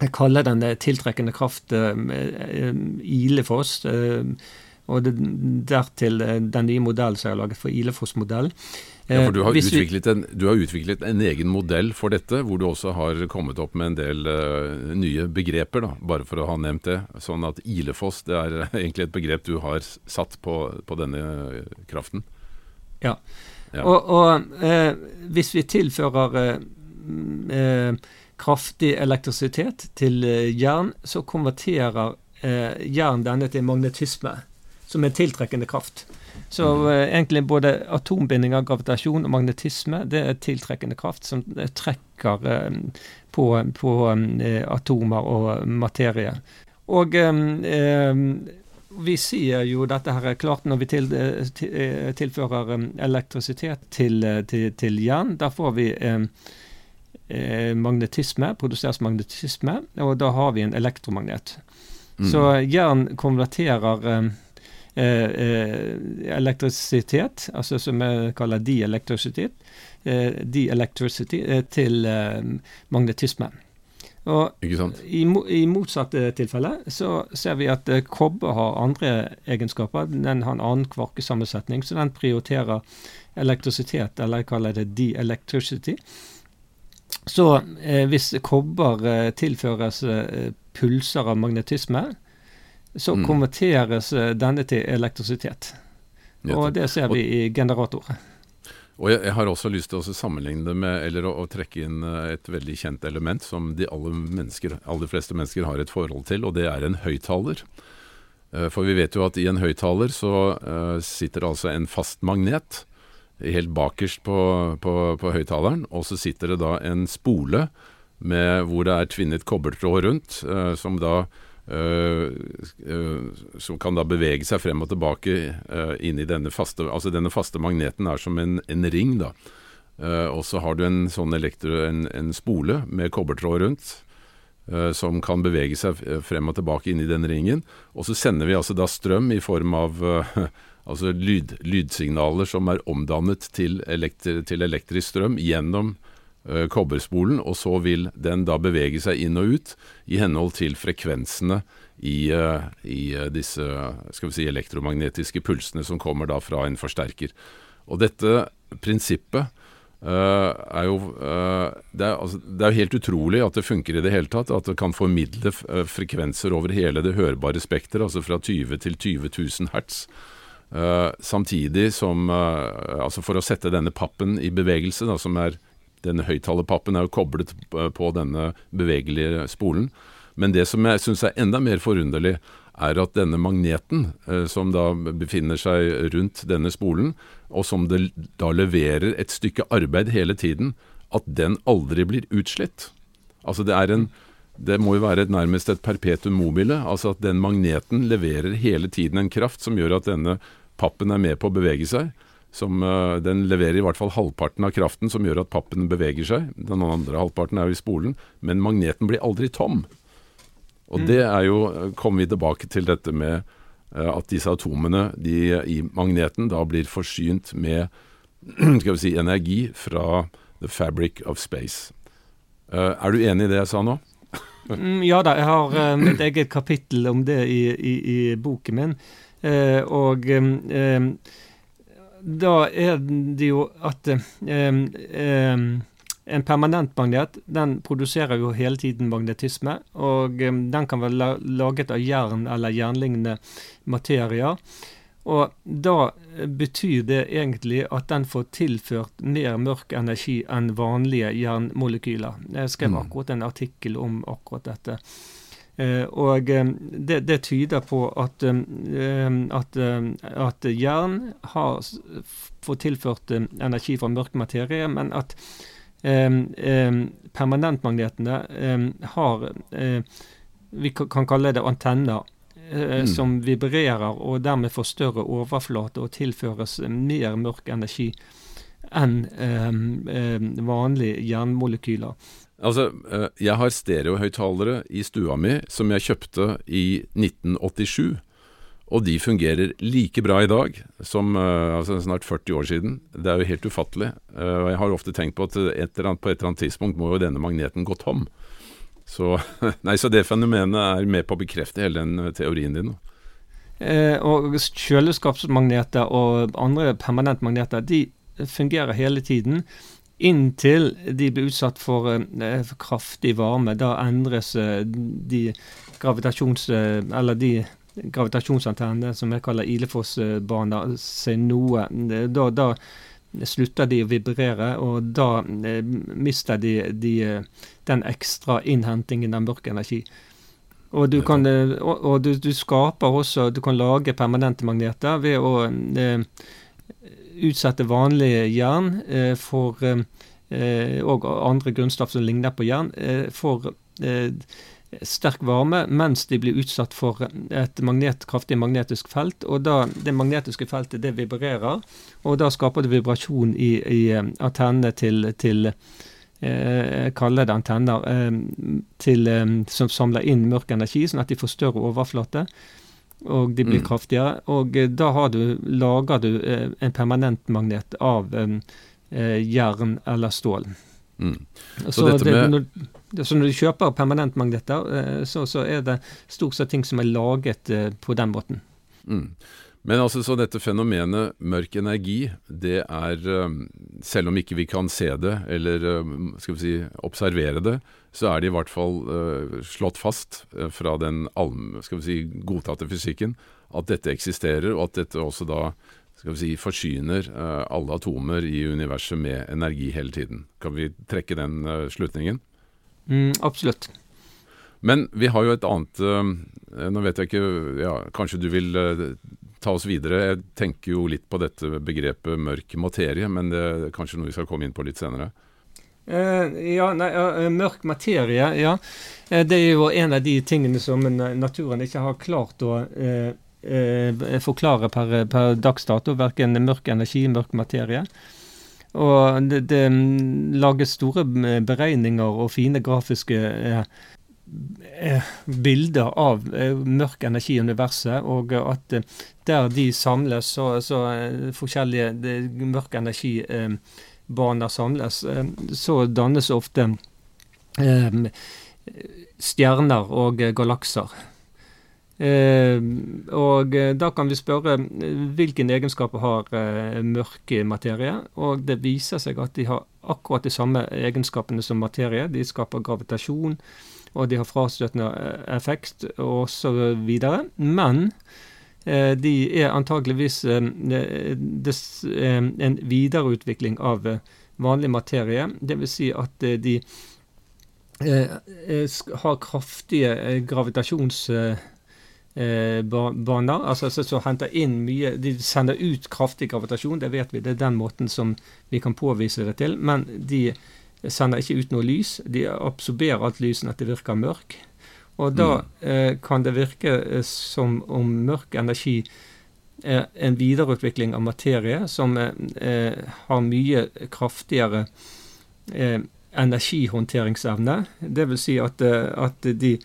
Speaker 2: Jeg kaller den tiltrekkende kraft Ilefoss. og det, dertil den nye modellen som jeg har laget for Ilefoss-modellen.
Speaker 1: Ja, for du har, utviklet en, du har, utviklet en, egen modell for dette, hvor du også har kommet opp med en del uh, nye begreper, da, bare for å ha nevnt det. Sånn at Ilefoss det er egentlig et begrep du har satt på, på denne kraften.
Speaker 2: Ja. ja. Og, og uh, hvis vi tilfører uh, eh kraftig elektrisitet til eh, jern, så konverterer eh, jern denne til magnetisme, som er tiltrekkende kraft. Så uh, egentlig både atombinding av gravitasjon og magnetisme det er tiltrekkende kraft som eh, trekker eh, på, på um, atomer og materie. Og vi sier jo dette her er klart når vi til, tilfører elektrisitet til, til, til jern. Da får vi magnetisme, produseres magnetisme, og da har vi en elektromagnet. Mm. Så jern konverterer Eh, eh, elektrisitet, altså som vi kaller dielektrisitet, eh, de-electricity, til magnetisme. Og i, i motsatt tilfelle så ser vi at kobber har andre egenskaper. Den har en annen kvarkesammensetning, så den prioriterer elektrisitet, eller jeg kaller det de-electricity. Så eh, hvis kobber eh, tilføres eh, pulser av magnetisme, så mm. konverteres eh, denne til elektrisitet. Og det ser vi i generatorer.
Speaker 1: Og jeg, jeg, har også lyst til å sammenligne det med, eller å, å, trekke inn eh, et veldig kjent element som de aller, mennesker, aller fleste mennesker har et forhold til, og det er en høyttaler. Eh, for vi vet jo at i en høyttaler så sitter altså en fast magnet helt bakerst på, på, på høyttaleren, og så sitter det da en spole med, hvor det er tvinnet kobbertråd rundt, eh, som da Uh, uh, som kan da bevege seg frem og tilbake uh, inn i denne faste Altså denne faste magneten er som en, en ring, da. og så har du en sånn elektro, en, en spole med kobbertråd rundt. som kan bevege seg frem og tilbake inn i den ringen. Og så sender vi altså da strøm i form av altså lyd, lydsignaler som er omdannet til, elektri, til elektrisk strøm gjennom uh, kobberspolen, og så vil den da bevege seg inn og ut i henhold til frekvensene i, uh, i uh, disse si, elektromagnetiske pulsene som kommer da fra en forsterker. Og dette prinsippet er jo det er, altså, det er, helt utrolig at det funker i det hele tatt. At det kan formidle frekvenser over hele det hørbare spekteret, altså fra 20 til 20 000 hertz. Samtidig som Altså for å sette denne pappen i bevegelse, da, som er denne høyttalerpappen er jo koblet på denne bevegelige spolen. Men det som jeg syns er enda mer forunderlig, er at denne magneten, eh, som da befinner seg rundt denne spolen, og som det da leverer et stykke arbeid hele tiden, at den aldri blir utslitt. Altså det er en det må jo være nærmest et perpetuum mobile. Altså at den magneten leverer hele tiden en kraft som gjør at denne pappen er med på å bevege seg. Som, uh, den leverer i hvert fall halvparten av kraften som gjør at pappen beveger seg. Den andre halvparten er jo i spolen. Men magneten blir aldri tom. Og mm. det er jo eh, Kommer vi tilbake til dette med uh, at disse atomene de, i magneten da blir forsynt med skal vi si, energi fra the fabric of space. Er du enig i det jeg sa nå?
Speaker 2: Mm, ja da, jeg har um, et eget kapittel om det i, i, i boken min. Uh, og um, da er det jo at um, en permanent magnet den produserer jo hele tiden magnetisme, og den kan være laget av jern eller jernlignende materier. Og da betyr det egentlig at den får tilført mer mørk energi enn vanlige jernmolekyler. Jeg skrev mm. akkurat en artikkel om akkurat dette. Uh, og um, det, det, tyder på at, um, at, at jern har fått tilført energi fra mørk materie, men at permanentmagnetene har Vi kan kalle det antenner Eh, mm. som vibrerer og dermed får større overflate og tilføres mer mørk energi enn eh, vanlige jernmolekyler.
Speaker 1: Altså, eh, jeg har stereohøyttalere i stua mi som jeg kjøpte i 1987. Og de fungerer like bra i dag som uh, altså snart 40 år siden. Det er jo helt ufattelig. Jeg har ofte tenkt på at et annet, på et eller annet tidspunkt må jo denne magneten gå tom. Så, nei, så det fenomenet er med på å bekrefte hele den eh, teorien din.
Speaker 2: Eh, og kjøleskapsmagneter og andre permanentmagneter de fungerer hele tiden inntil de blir utsatt for, eh, for kraftig varme. Da endres eh, de gravitasjons... Eh, de gravitasjonsantennene som jeg kaller Ilefoss-baner, seg noe. Da, da slutter de å vibrere, og da eh, mister de, de, den ekstra innhentingen av mørk energi. Og du kan eh, og, og du, du, skaper også Du kan lage permanente magneter ved å eh, utsette vanlige jern eh, for eh, og andre grunnstoff som ligner på jern, for sterk varme mens de blir utsatt for et magnet, kraftig magnetisk felt. og da Det magnetiske feltet det vibrerer, og da skaper det vibrasjon i, i eh, antennene til, til eh, kaller det antenner eh, til, eh, som samler inn mørk energi, sånn at de får større overflate. Og de blir mm. kraftigere. Og eh, da har du, lager du eh, en permanent magnet av jern eller stål. Mm. Så, så, det, med... når, så, når, du kjøper permanentmagneter, eh, så, så, er det stort sett ting som er laget eh, på den måten.
Speaker 1: Mm. Men altså, så dette fenomenet mørk energi, det er eh, Selv om ikke vi kan se det, eller skal vi si observere det, så er det i hvert fall uh, slått fast fra den skal vi si, godtatte fysikken at dette eksisterer, og at dette også da skal vi si, forsyner alle atomer i universet med energi hele tiden. Kan vi trekke den slutningen?
Speaker 2: Mm, absolutt.
Speaker 1: Men vi har jo et annet Nå vet jeg ikke ja, Kanskje du vil ta oss videre. Jeg tenker jo litt på dette begrepet mørk materie, men det er kanskje noe vi skal komme inn på litt senere.
Speaker 2: ja, nei, mørk materie, ja. det er jo en av de tingene som naturen ikke har klart å forklare per, per dags dato. Verken mørk energi, mørk materie. Og det, det lages store beregninger og fine grafiske bilder av eh, mørk energi i universet, og at eh, der de samles, så, så eh, forskjellige mørk mørk energibaner samles, så dannes ofte stjerner og galakser. Eh, og eh, da kan vi spørre hvilken hvilke egenskaper har eh, mørke materie. Og det viser seg at de har akkurat de samme egenskapene som materie. De skaper gravitasjon, og de har frastøtende eh, effekt osv. Men eh, de er antakeligvis en videreutvikling av vanlig materie. Dvs. Si at de har kraftige gravitasjons eh, baner. altså så henter inn mye, De sender ut kraftig gravitasjon, det vet vi. Det er den måten som vi kan påvise det til. Men de sender ikke ut noe lys. De absorberer alt lyset at det virker mørk. Og da mm. eh, kan det virke eh, som om mørk energi er en videreutvikling av materie som eh, eh har mye kraftigere eh, energihåndteringsevne. Det vil si at, at de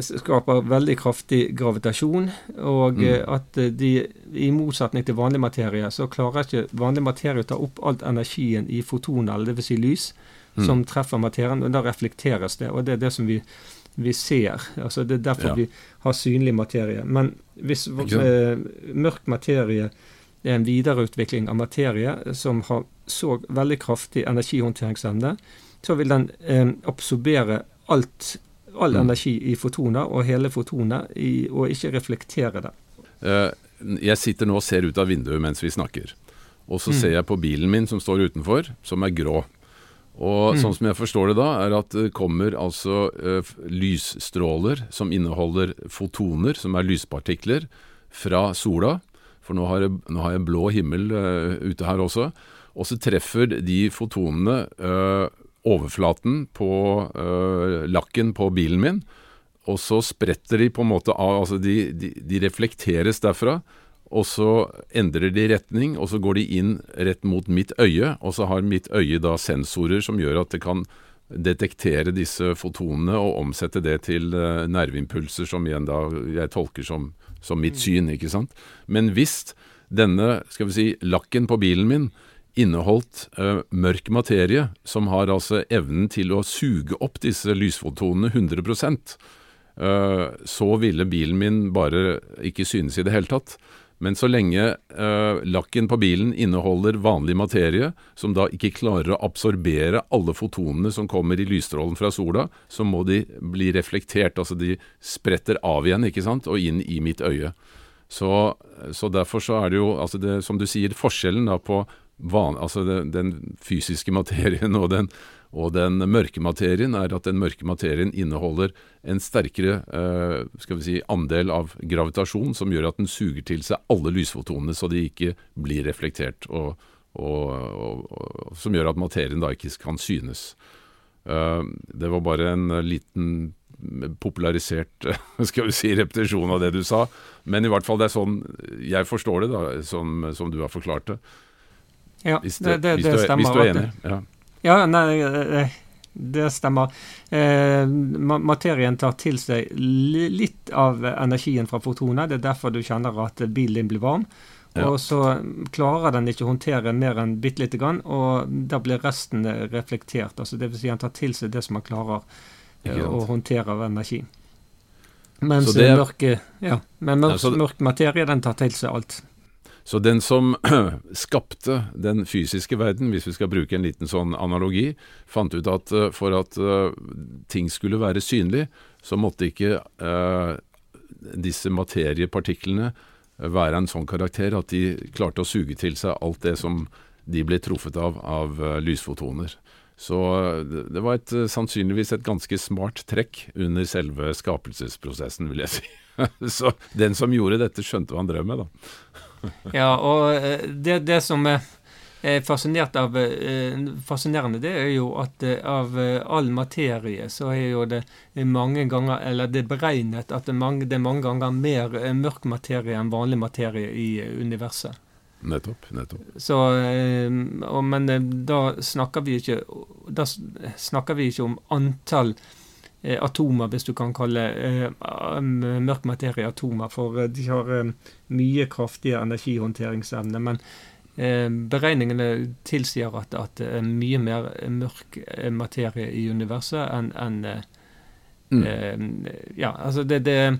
Speaker 2: skaper veldig kraftig gravitasjon, og mm. Eh, at eh, de, i motsetning til vanlig materie, så klarer ikke vanlig materie å ta opp alt energien i fotoner, dvs. Si lys, mm. som treffer materien, og da reflekteres det. Og det er det som vi vi ser. Altså Det er derfor
Speaker 1: Ja.
Speaker 2: vi har synlig materie. Men hvis eh, mørk materie er en videreutvikling av materie som har så veldig kraftig energihåndteringsevne, så vil den eh, absorbere alt, all
Speaker 1: Mm.
Speaker 2: energi i fotoner og hele fotonet, i, og ikke reflektere det.
Speaker 1: Eh, Jeg sitter nå og ser ut av vinduet mens vi snakker. Og så
Speaker 2: Mm.
Speaker 1: ser jeg på bilen min som står utenfor, som er grå. Og
Speaker 2: Mm.
Speaker 1: sånn som jeg forstår det da, er at det kommer altså eh, lysstråler som inneholder fotoner, som er lyspartikler, fra sola. For nå har jeg, nå har jeg blå himmel eh, ute her også. Og så treffer de fotonene eh, overflaten på lakken på bilen min. Og så spretter de på en måte av, altså de, de, de reflekteres derfra. Og så endrer de retning, og så går de inn rett mot mitt øye. Og så har mitt øye da sensorer som gjør at det kan detektere disse fotonene og omsette det til eh, nerveimpulser som igjen da jeg tolker som, som mitt syn, ikke sant. Men hvis denne, skal vi si, lakken på bilen min inneholdt uh, mørk materie, som har altså evnen til å suge opp disse lysfotonene 100 uh, så ville bilen min bare ikke synes i det hele tatt. Men så lenge eh, lakken på bilen inneholder vanlig materie, som da ikke klarer å absorbere alle fotonene som kommer i lysstrålen fra sola, så må de bli reflektert. Altså de spretter av igjen, ikke sant, og inn i mitt øye. Så, så derfor så er det jo, altså det, som du sier, forskjellen da på van, altså det, den fysiske materien og den, og den mørke materien er at den mørke materien inneholder en sterkere eh, skal vi si, andel av gravitasjon, som gjør at den suger til seg alle lysfotonene, så de ikke blir reflektert, og, og, og, og som gjør at materien da ikke kan synes. Eh, det var bare en liten popularisert skal vi si, repetisjon av det du sa, men i hvert fall det er sånn jeg forstår det, da, som, som du har forklart det.
Speaker 2: Ja, det, det, det
Speaker 1: du, er-
Speaker 2: stemmer.
Speaker 1: hvis du er enig. Ja.
Speaker 2: Ja, nei, det stemmer. Eh, materien tar til seg litt av energien fra fotonet. Det er derfor du kjenner at bilen din blir varm.
Speaker 1: Ja.
Speaker 2: Og så klarer den ikke å håndtere mer enn bitte lite grann, og da blir resten reflektert. Altså det vil si han tar til seg det som han klarer eh, å håndtere av energi. Mens
Speaker 1: er-
Speaker 2: mørke, ja, men mørk,
Speaker 1: Ja, det-
Speaker 2: mørk materie den tar til seg alt.
Speaker 1: Så den som skapte den fysiske verden, hvis vi skal bruke en liten sånn analogi, fant ut at eh, for at eh, ting skulle være synlig, så måtte ikke eh, disse materiepartiklene være en sånn karakter at de klarte å suge til seg alt det som de ble truffet av av lysfotoner. Så det var et, sannsynligvis et ganske smart trekk under selve skapelsesprosessen, vil jeg si. Så den som gjorde dette, skjønte hva han drev med, da.
Speaker 2: Ja, og eh, det, det som er er fascinert av, eh, fascinerende, det er jo at eh, av all materie så er jo det mange ganger Eller det er beregnet at det er mange, det er mange ganger mer mørk materie enn vanlig materie i universet.
Speaker 1: Nettopp. nettopp.
Speaker 2: Så, og, men da snakker vi ikke Da snakker vi ikke om antall atomer, hvis du kan kalle eh, mørk materie atomer, for eh, de har eh, mye kraftigere energihåndteringsevne. Men eh, beregningene tilsier at, at det er mye mer mørk eh, materie i universet enn eh,
Speaker 1: Mm.
Speaker 2: eh, Ja, altså det, det er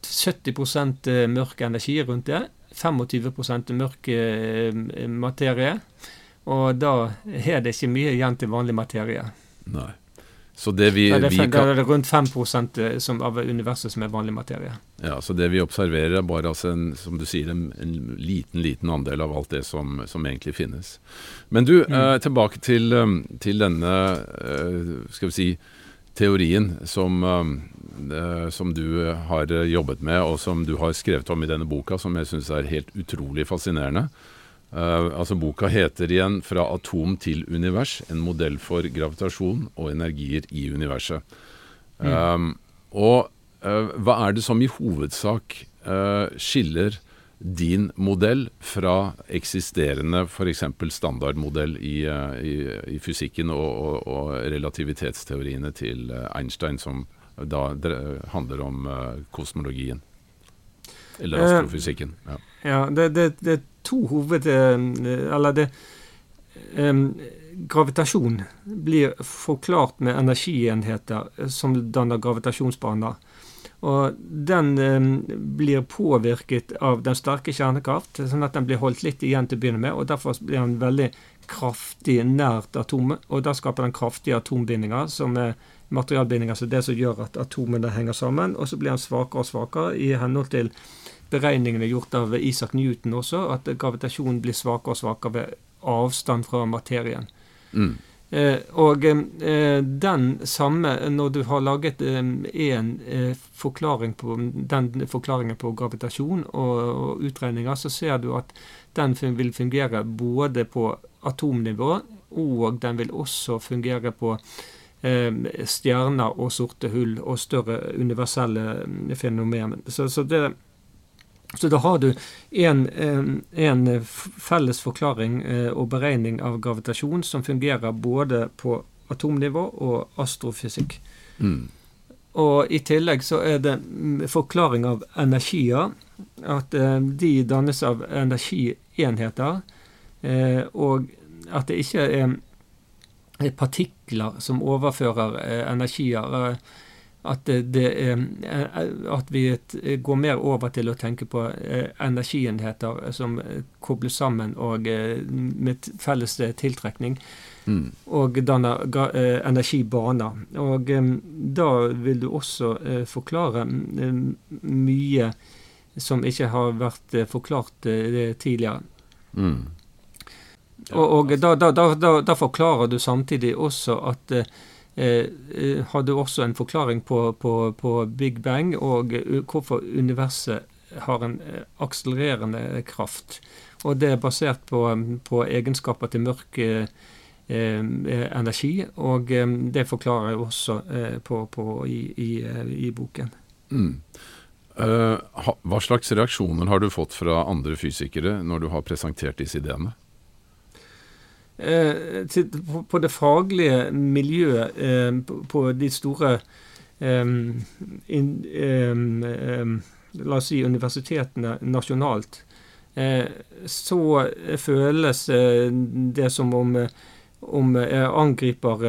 Speaker 2: 70% mørk energi rundt det. 25 mørk eh, materie. Og da er det ikke mye igjen til vanlig materie.
Speaker 1: Nei. Så det vi,
Speaker 2: Da er det,
Speaker 1: vi kan,
Speaker 2: det er rundt 5 som, av universet som er vanlig materie.
Speaker 1: ja, så det vi observerer, er bare altså en, som du sier, en, en liten liten andel av alt det som, som egentlig finnes. Men du,
Speaker 2: Mm.
Speaker 1: eh, tilbake til, um, til denne eh, skal vi si, teorien som, um, eh, som du eh, har eh, jobbet med, og som du har skrevet om i denne boka, som jeg syns er helt utrolig fascinerende. Eh, altså Boka heter igjen 'Fra atom til univers en modell for gravitasjon og energier i universet'. Um, og uh, hva er det som i hovedsak uh, skiller din modell fra eksisterende f.eks. standardmodell i, i, i fysikken og, og, og relativitetsteoriene til Einstein, som da handler om kosmologien? Eller astrofysikken. Ja.
Speaker 2: Ja, det, det, det to hoved... eh, Eller det um, gravitasjon blir forklart med energienheter som danner gravitasjonsbaner. Og den um, blir påvirket av den sterke kjernekraft, sånn at den blir holdt litt igjen til å begynne med. og Derfor blir den veldig kraftig nært atomet, og da skaper den kraftige atombindinger, som er materialbindinger som det som gjør at atomene henger sammen. Og så blir den svakere og svakere i henhold til beregningene gjort av Isaac Newton også, at gravitasjonen blir svakere og svakere ved avstand fra materien. Mm. Eh, og eh, den samme, når du har laget en eh, forklaring på den forklaringen på gravitasjon og, og, utregninger, så ser du at den vil fungere både på atomnivå, og den vil også fungere på eh, stjerner og sorte hull og større universelle fenomen. Så, så det så da har du en, en felles forklaring eh, og beregning av gravitasjon som fungerer både på atomnivå og astrofysikk. Mm. Og i tillegg så er det forklaring av energier. At eh, de dannes av energienheter. Eh, og at det ikke er partikler som overfører energier at, det, at vi går mer over til å tenke på eh, energienheter som kobles sammen og eh, med felles tiltrekning. Mm. Og danner eh, energibaner. Og da vil du også forklare mye som ikke har vært forklart tidligere. Mm. Ja, og, og da, da, da, da, forklarer du samtidig også at Eh, eh, hadde også en forklaring på, på, på, Big Bang og eh, hvorfor universet har en akselererende kraft. Og det er basert på, på egenskaper til mørk eh, energi, og eh, det forklarer jeg også eh, på, på i, i, i, boken. Mm.
Speaker 1: hva slags reaksjoner har du fått fra andre fysikere når du har presentert disse ideene?
Speaker 2: Eh, på, det faglige miljøet eh, på, de store eh, La oss si universitetene nasjonalt, så føles det som om, om angriper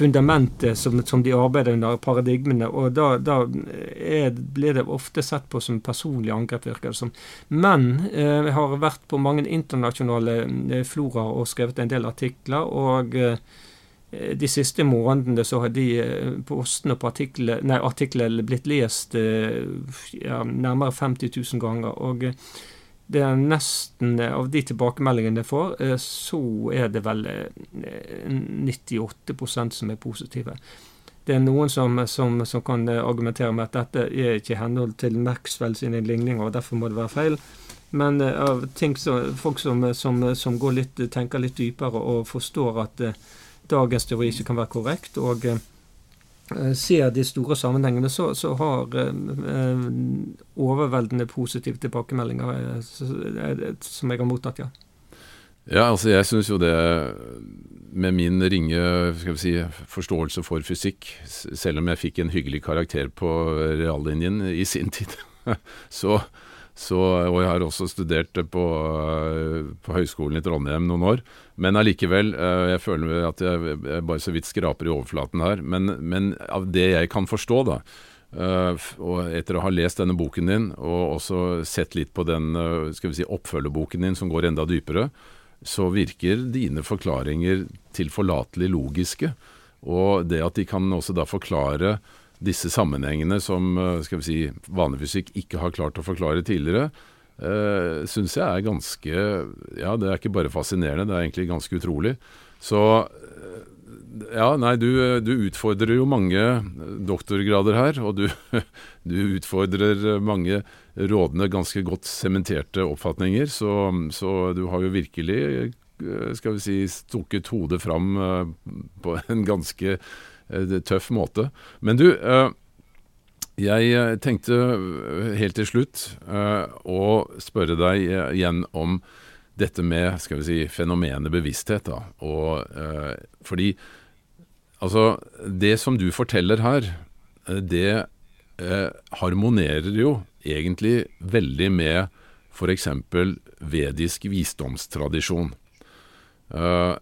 Speaker 2: fundamentet som, som, de arbeider under, paradigmene. Og da, da er, blir det ofte sett på som personlig angrep, virker det som. Men eh, har vært på mange internasjonale eh, floraer og skrevet en del artikler. og eh, de siste månedene så har de eh, postene på artiklene blitt lest ja, nærmere 50 000 ganger. og det er nesten eh, Av de tilbakemeldingene jeg får, eh, så er det vel 98 eh, som er positive. Det er noen som, som, som, kan argumentere med at dette er ikke i henhold til Maxwell sine ligninger, og derfor må det være feil. Men av ting som, folk som, som litt, tenker litt dypere og forstår at dagens teori ikke kan være korrekt, og ser de store sammenhengene, så, så har eh, overveldende positive tilbakemeldinger eh, som jeg har mottatt, ja.
Speaker 1: Ja, altså jeg syns jo det med min ringe si, forståelse for fysikk, selv om jeg fikk en hyggelig karakter på reallinjen i sin tid, så, så, og jeg har også studert på, på Høgskolen i Trondheim noen år. Men allikevel, eh, jeg føler at jeg, bare så vidt skraper i overflaten her. Men, men av det jeg kan forstå, da, Uh, og etter å ha lest denne boken din, og også sett litt på den skal vi si, oppfølgerboken din som går enda dypere, så virker dine forklaringer tilforlatelig logiske. Og det at de kan også da forklare disse sammenhengene som uh, skal vi si, vanlig fysikk ikke har klart å forklare tidligere, uh, syns jeg er ganske Ja, det er ikke bare fascinerende, det er egentlig ganske utrolig. Så uh, ja, nei, du, du, utfordrer jo mange doktorgrader her, og du, du utfordrer mange rådende, ganske godt sementerte oppfatninger, så, så, du har jo virkelig, eh, skal vi si, stukket hodet fram på en ganske tøff måte. Men du, jeg eh, tenkte eh, helt til slutt å spørre deg igjen om dette med skal vi si, fenomenet bevissthet. Da. Og, fordi altså, det som du forteller her, det harmonerer jo egentlig veldig med f.eks. vedisk visdomstradisjon. Uh,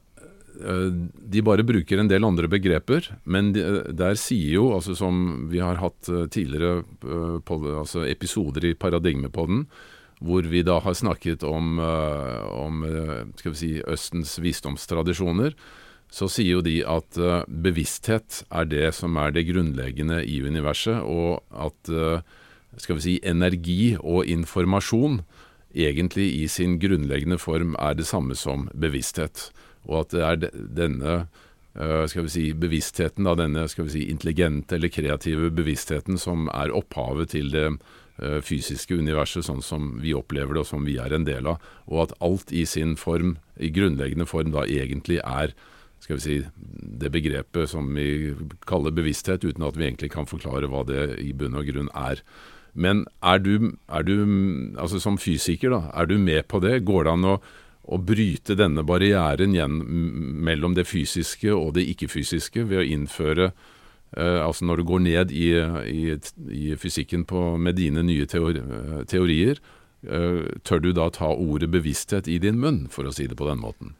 Speaker 1: de bare bruker en del andre begreper, men de, der sier jo, altså som vi har hatt tidligere på, altså episoder i Paradigmepodden, hvor vi da har snakket om, om skal vi si, Østens visdomstradisjoner, så sier jo de at bevissthet er det som er det grunnleggende i universet, og at skal vi si, energi og informasjon egentlig i sin grunnleggende form er det samme som bevissthet. Og at det er denne eh, skal vi si, bevisstheten, da, denne skal vi si, intelligente eller kreative bevisstheten som er opphavet til det eh, fysiske universet sånn som vi opplever det og som vi er en del av. Og at alt i sin form, i grunnleggende form, da egentlig er skal vi si, det begrepet som vi kaller bevissthet, uten at vi egentlig kan forklare hva det i bunn og grunn er. Men er du, er du, altså som fysiker, da, er du med på det? Går det an å, å bryte denne barrieren igjen mellom det fysiske og det ikke-fysiske ved å innføre eh, Altså når du går ned i, i, i fysikken på, med dine nye teori, teorier, eh, tør du da ta ordet bevissthet i din munn, for å si det på den måten?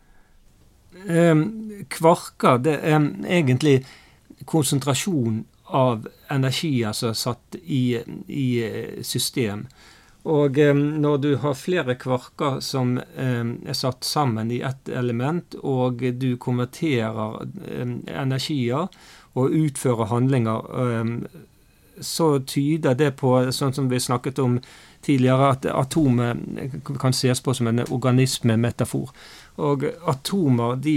Speaker 2: Um, kvarker, det er egentlig konsentrasjon av energier som er satt i, i system. Og eh, når du har flere kvarker som eh, er satt sammen i ett element, og du konverterer eh, energier og utfører handlinger, så tyder det på, sånn som vi snakket om tidligere, at atomet kan ses på som en organismemetafor. Og atomer de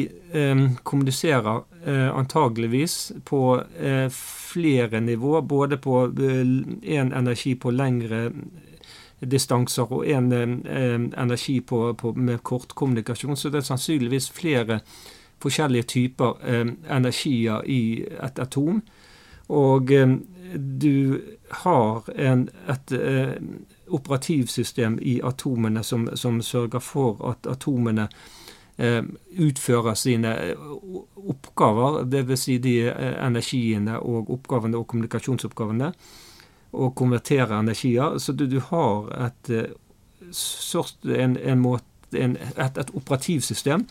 Speaker 2: kommuniserer eh, antageligvis på eh, flere nivåer. Både på én eh, energi på lengre distanser og én eh, energi på, på, med kortkommunikasjon. Så det er sannsynligvis flere forskjellige typer eh, energier i et atom. Og du har en, et operativsystem i atomene som, som sørger for at atomene Eh, utfører sine eh, oppgaver, dvs. Si de eh, energiene og oppgavene og kommunikasjonsoppgavene, og konverterer energier. Så du, du har et, en, en måte, en, et, et operativsystem.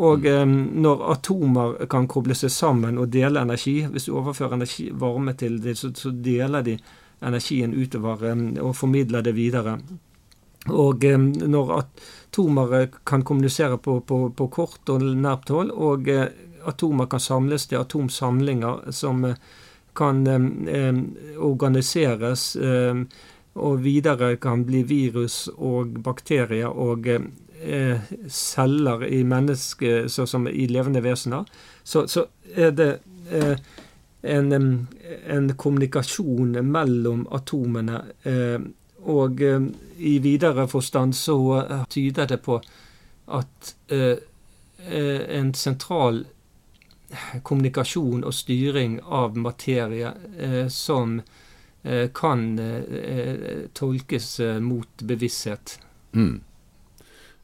Speaker 2: Og mm. når atomer kan koble seg sammen og dele energi Hvis du overfører energi, varme til dem, så, så, deler de energien utover um, og formidler det videre. Og når atomer kan kommunisere på, på, på kort og nært hold, og eh, atomer kan samles til atomsamlinger som eh, kan eh, organiseres og videre kan bli virus og bakterier og celler i mennesker, sånn som i levende vesener, så, så er det en, en, kommunikasjon mellom atomene og eh, i videre forstand så eh, tyder det på at eh, en sentral kommunikasjon og styring av materie som kan tolkes mot bevissthet.
Speaker 1: Mm.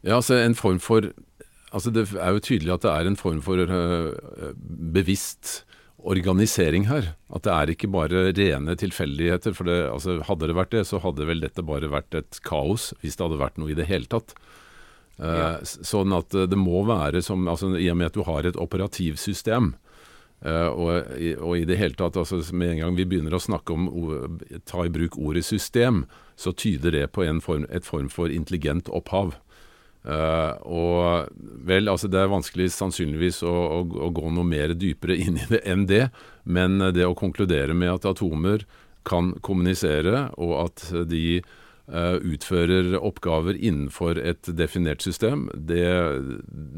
Speaker 1: Ja, altså en form for Altså Det er jo tydelig at det er en form for uh, bevisst organisering her. At det er ikke bare rene tilfeldigheter. For det, altså, hadde det vært det, så hadde vel dette bare vært et kaos, hvis det hadde vært noe i det hele tatt. Uh, ja. Sånn at eh, det må være som altså, I og med at du har et operativsystem, uh, og, og, i det hele tatt altså, Med en gang vi begynner å snakke om ta i bruk ordet system, så tyder det på form, et form for intelligent opphav. Uh, og vel, altså det er vanskelig sannsynligvis å, å, å, gå noe mer dypere inn i det enn det, men det å konkludere med at atomer kan kommunisere, og at de utfører oppgaver innenfor et definert system, det,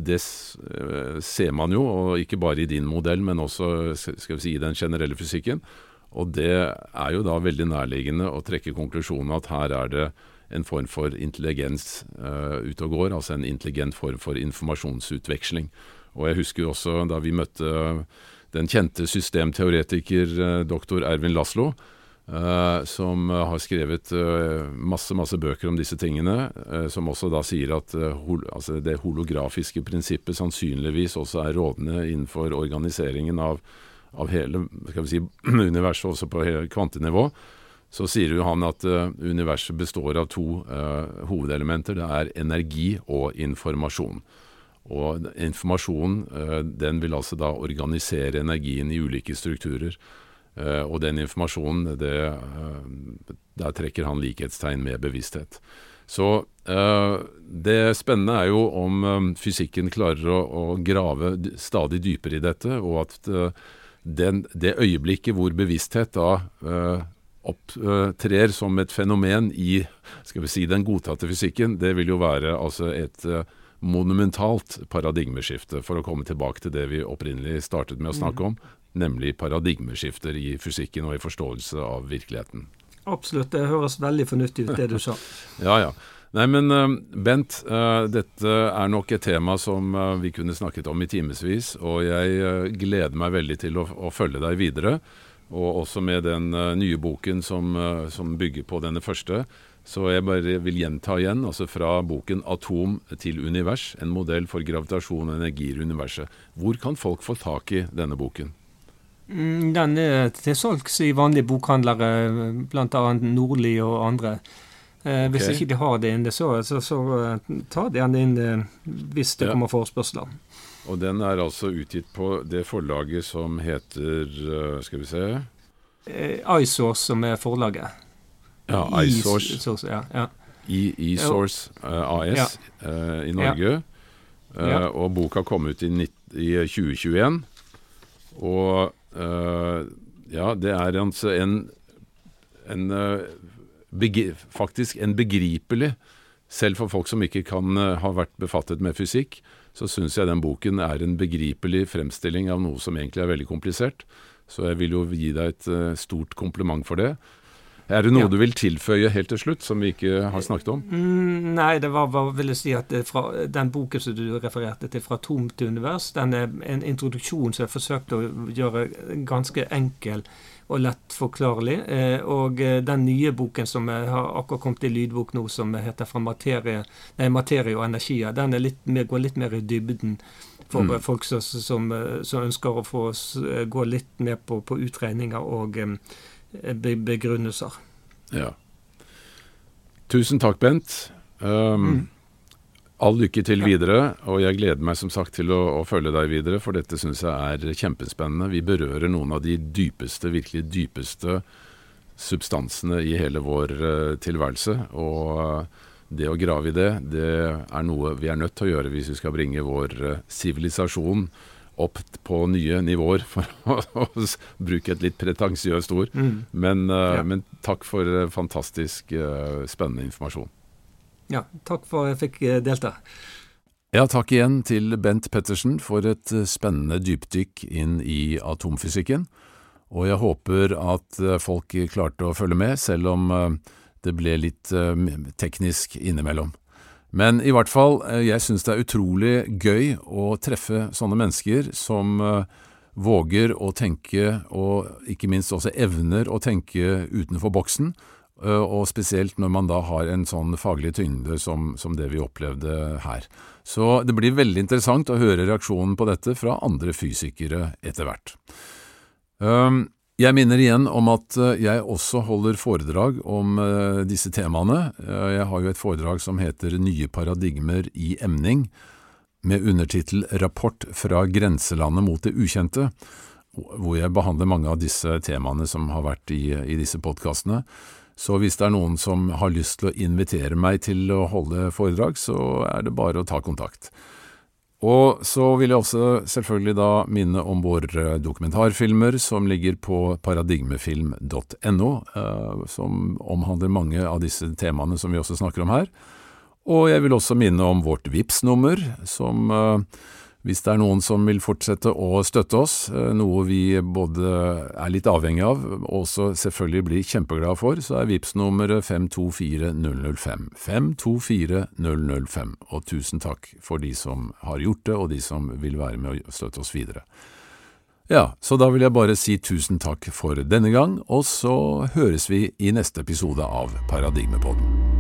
Speaker 1: det uh, ser man jo, og ikke bare i din modell, men også si, i den generelle fysikken. Og det er jo da veldig nærliggende å trekke konklusjonen at her er det en form for intelligens uh, ute og går, altså en intelligent form for informasjonsutveksling. Og jeg husker også da vi møtte den kjente systemteoretiker uh, doktor Ervin Laslo, uh, som har skrevet masse masse bøker om disse tingene, som også da sier at hol altså det holografiske prinsippet sannsynligvis også er rådende innenfor organiseringen av, av hele si, universet, også på kvantenivå så sier jo han at uh, universet består av to uh, hovedelementer. Det er energi og informasjon. Og informasjon den vil altså da organisere energien i ulike strukturer. Og den informasjonen, det, der trekker han likhetstegn med bevissthet. Så det spennende er jo om fysikken klarer å, å grave stadig dypere i dette, og at den, det øyeblikket hvor bevissthet da opptrer som et fenomen i skal vi si, den godtatte fysikken, det vil jo være altså et monumentalt paradigmeskifte, for å komme tilbake til det vi opprinnelig startet med å snakke om, nemlig paradigmeskifter i fysikken og i forståelse av virkeligheten.
Speaker 2: Absolutt, det høres veldig fornuftig ut det du sa.
Speaker 1: ja, ja. Nei, men uh, Bent, uh, dette er nok et tema som uh, vi kunne snakket om i timevis. Og jeg gleder meg veldig til å, å, følge deg videre. Og også med den nye boken som, som, bygger på denne første. Så jeg bare vil gjenta igjen, altså fra boken 'Atom til univers', en modell for gravitasjon og energi i universet. Hvor kan folk få tak i denne boken?
Speaker 2: Mm, den er til salgs i vanlige bokhandlere, bl.a. Nordli og andre. Eh, hvis okay. ikke de har det inne, så, så, så uh, ta det gjerne inn uh, hvis det ja. kommer forespørsler.
Speaker 1: Og den er altså utgitt på det forlaget som heter uh, Skal vi se
Speaker 2: eh, iSource, som er forlaget.
Speaker 1: Ja, iSource.
Speaker 2: Ja, ja.
Speaker 1: eSource AS i Norge. Og boka kom ut i, i 2021. Og ja, det er altså en, en faktisk en begripelig Selv for folk som ikke kan uh, ha vært befattet med fysikk, så syns jeg den boken er en begripelig fremstilling av noe som egentlig er veldig komplisert. Så jeg vil jo gi deg et uh, stort kompliment for det. Er det noe ja. du vil tilføye helt til slutt, som vi ikke har snakket om?
Speaker 2: Mm, nei, det var bare vil jeg si at fra, den boken som du refererte til, 'Fra tomt til univers', den er en introduksjon som jeg forsøkte å gjøre ganske enkel og lett forklarlig. Eh, og eh, den nye boken som har akkurat kommet i lydbok nå, som heter 'Fra materie, nei, materie og energier', den litt mer, går litt mer i dybden for mm. folk som, som, som, ønsker å få gå litt mer på, på utregninger og begrunnelser.
Speaker 1: Ja. Tusen takk, Bent. Um, mm. All lykke til videre, og jeg gleder meg som sagt til å, å følge deg videre, for dette syns jeg er kjempespennende. Vi berører noen av de dypeste, virkelig dypeste substansene i hele vår uh, tilværelse. Og uh, det å grave i det, det er noe vi er nødt til å gjøre hvis vi skal bringe vår eh, sivilisasjon uh, opp på nye nivåer, for å, bruke et litt pretensiøst ord. Mm. Men, ja. men, takk for fantastisk spennende informasjon.
Speaker 2: Ja, takk for at jeg fikk eh, delta.
Speaker 1: Ja, takk igjen til Bent Pettersen for et eh, spennende dypdykk inn i atomfysikken. Og jeg håper at eh, folk klarte å følge med, selv om det ble litt teknisk innimellom. Men i hvert fall, jeg synes det er utrolig gøy å treffe sånne mennesker som våger å tenke, og ikke minst også evner å tenke utenfor boksen, Eh, og spesielt når man da har en sånn faglig tyngde som, som, det vi opplevde her. Så det blir veldig interessant å høre reaksjonen på dette fra andre fysikere etter hvert. Ehm, jeg minner igjen om at eh, jeg også holder foredrag om eh, disse temaene. Jeg har jo et foredrag som heter Nye paradigmer i emning, med undertittel Rapport fra grenselandet mot det ukjente, hvor jeg behandler mange av disse temaene som har vært i, i disse podkastene. Så hvis det er noen som har lyst til å invitere meg til å holde foredrag, så er det bare å ta kontakt. Og så vil jeg også selvfølgelig da minne om våre dokumentarfilmer som ligger på paradigmefilm.no, eh, som omhandler mange av disse temaene som vi også snakker om her. Og jeg vil også minne om vårt VIPS nummer som eh, hvis det er noen som vil fortsette å støtte oss, eh, noe vi både er litt avhengig av og også selvfølgelig blir kjempeglade for, så er VIPS nummeret 524005. 524005. Og tusen takk for de som har gjort det, og de som vil være med å støtte oss videre. Ja, så da vil jeg bare si tusen takk for denne gang, og så høres vi i neste episode av Paradigmepodden.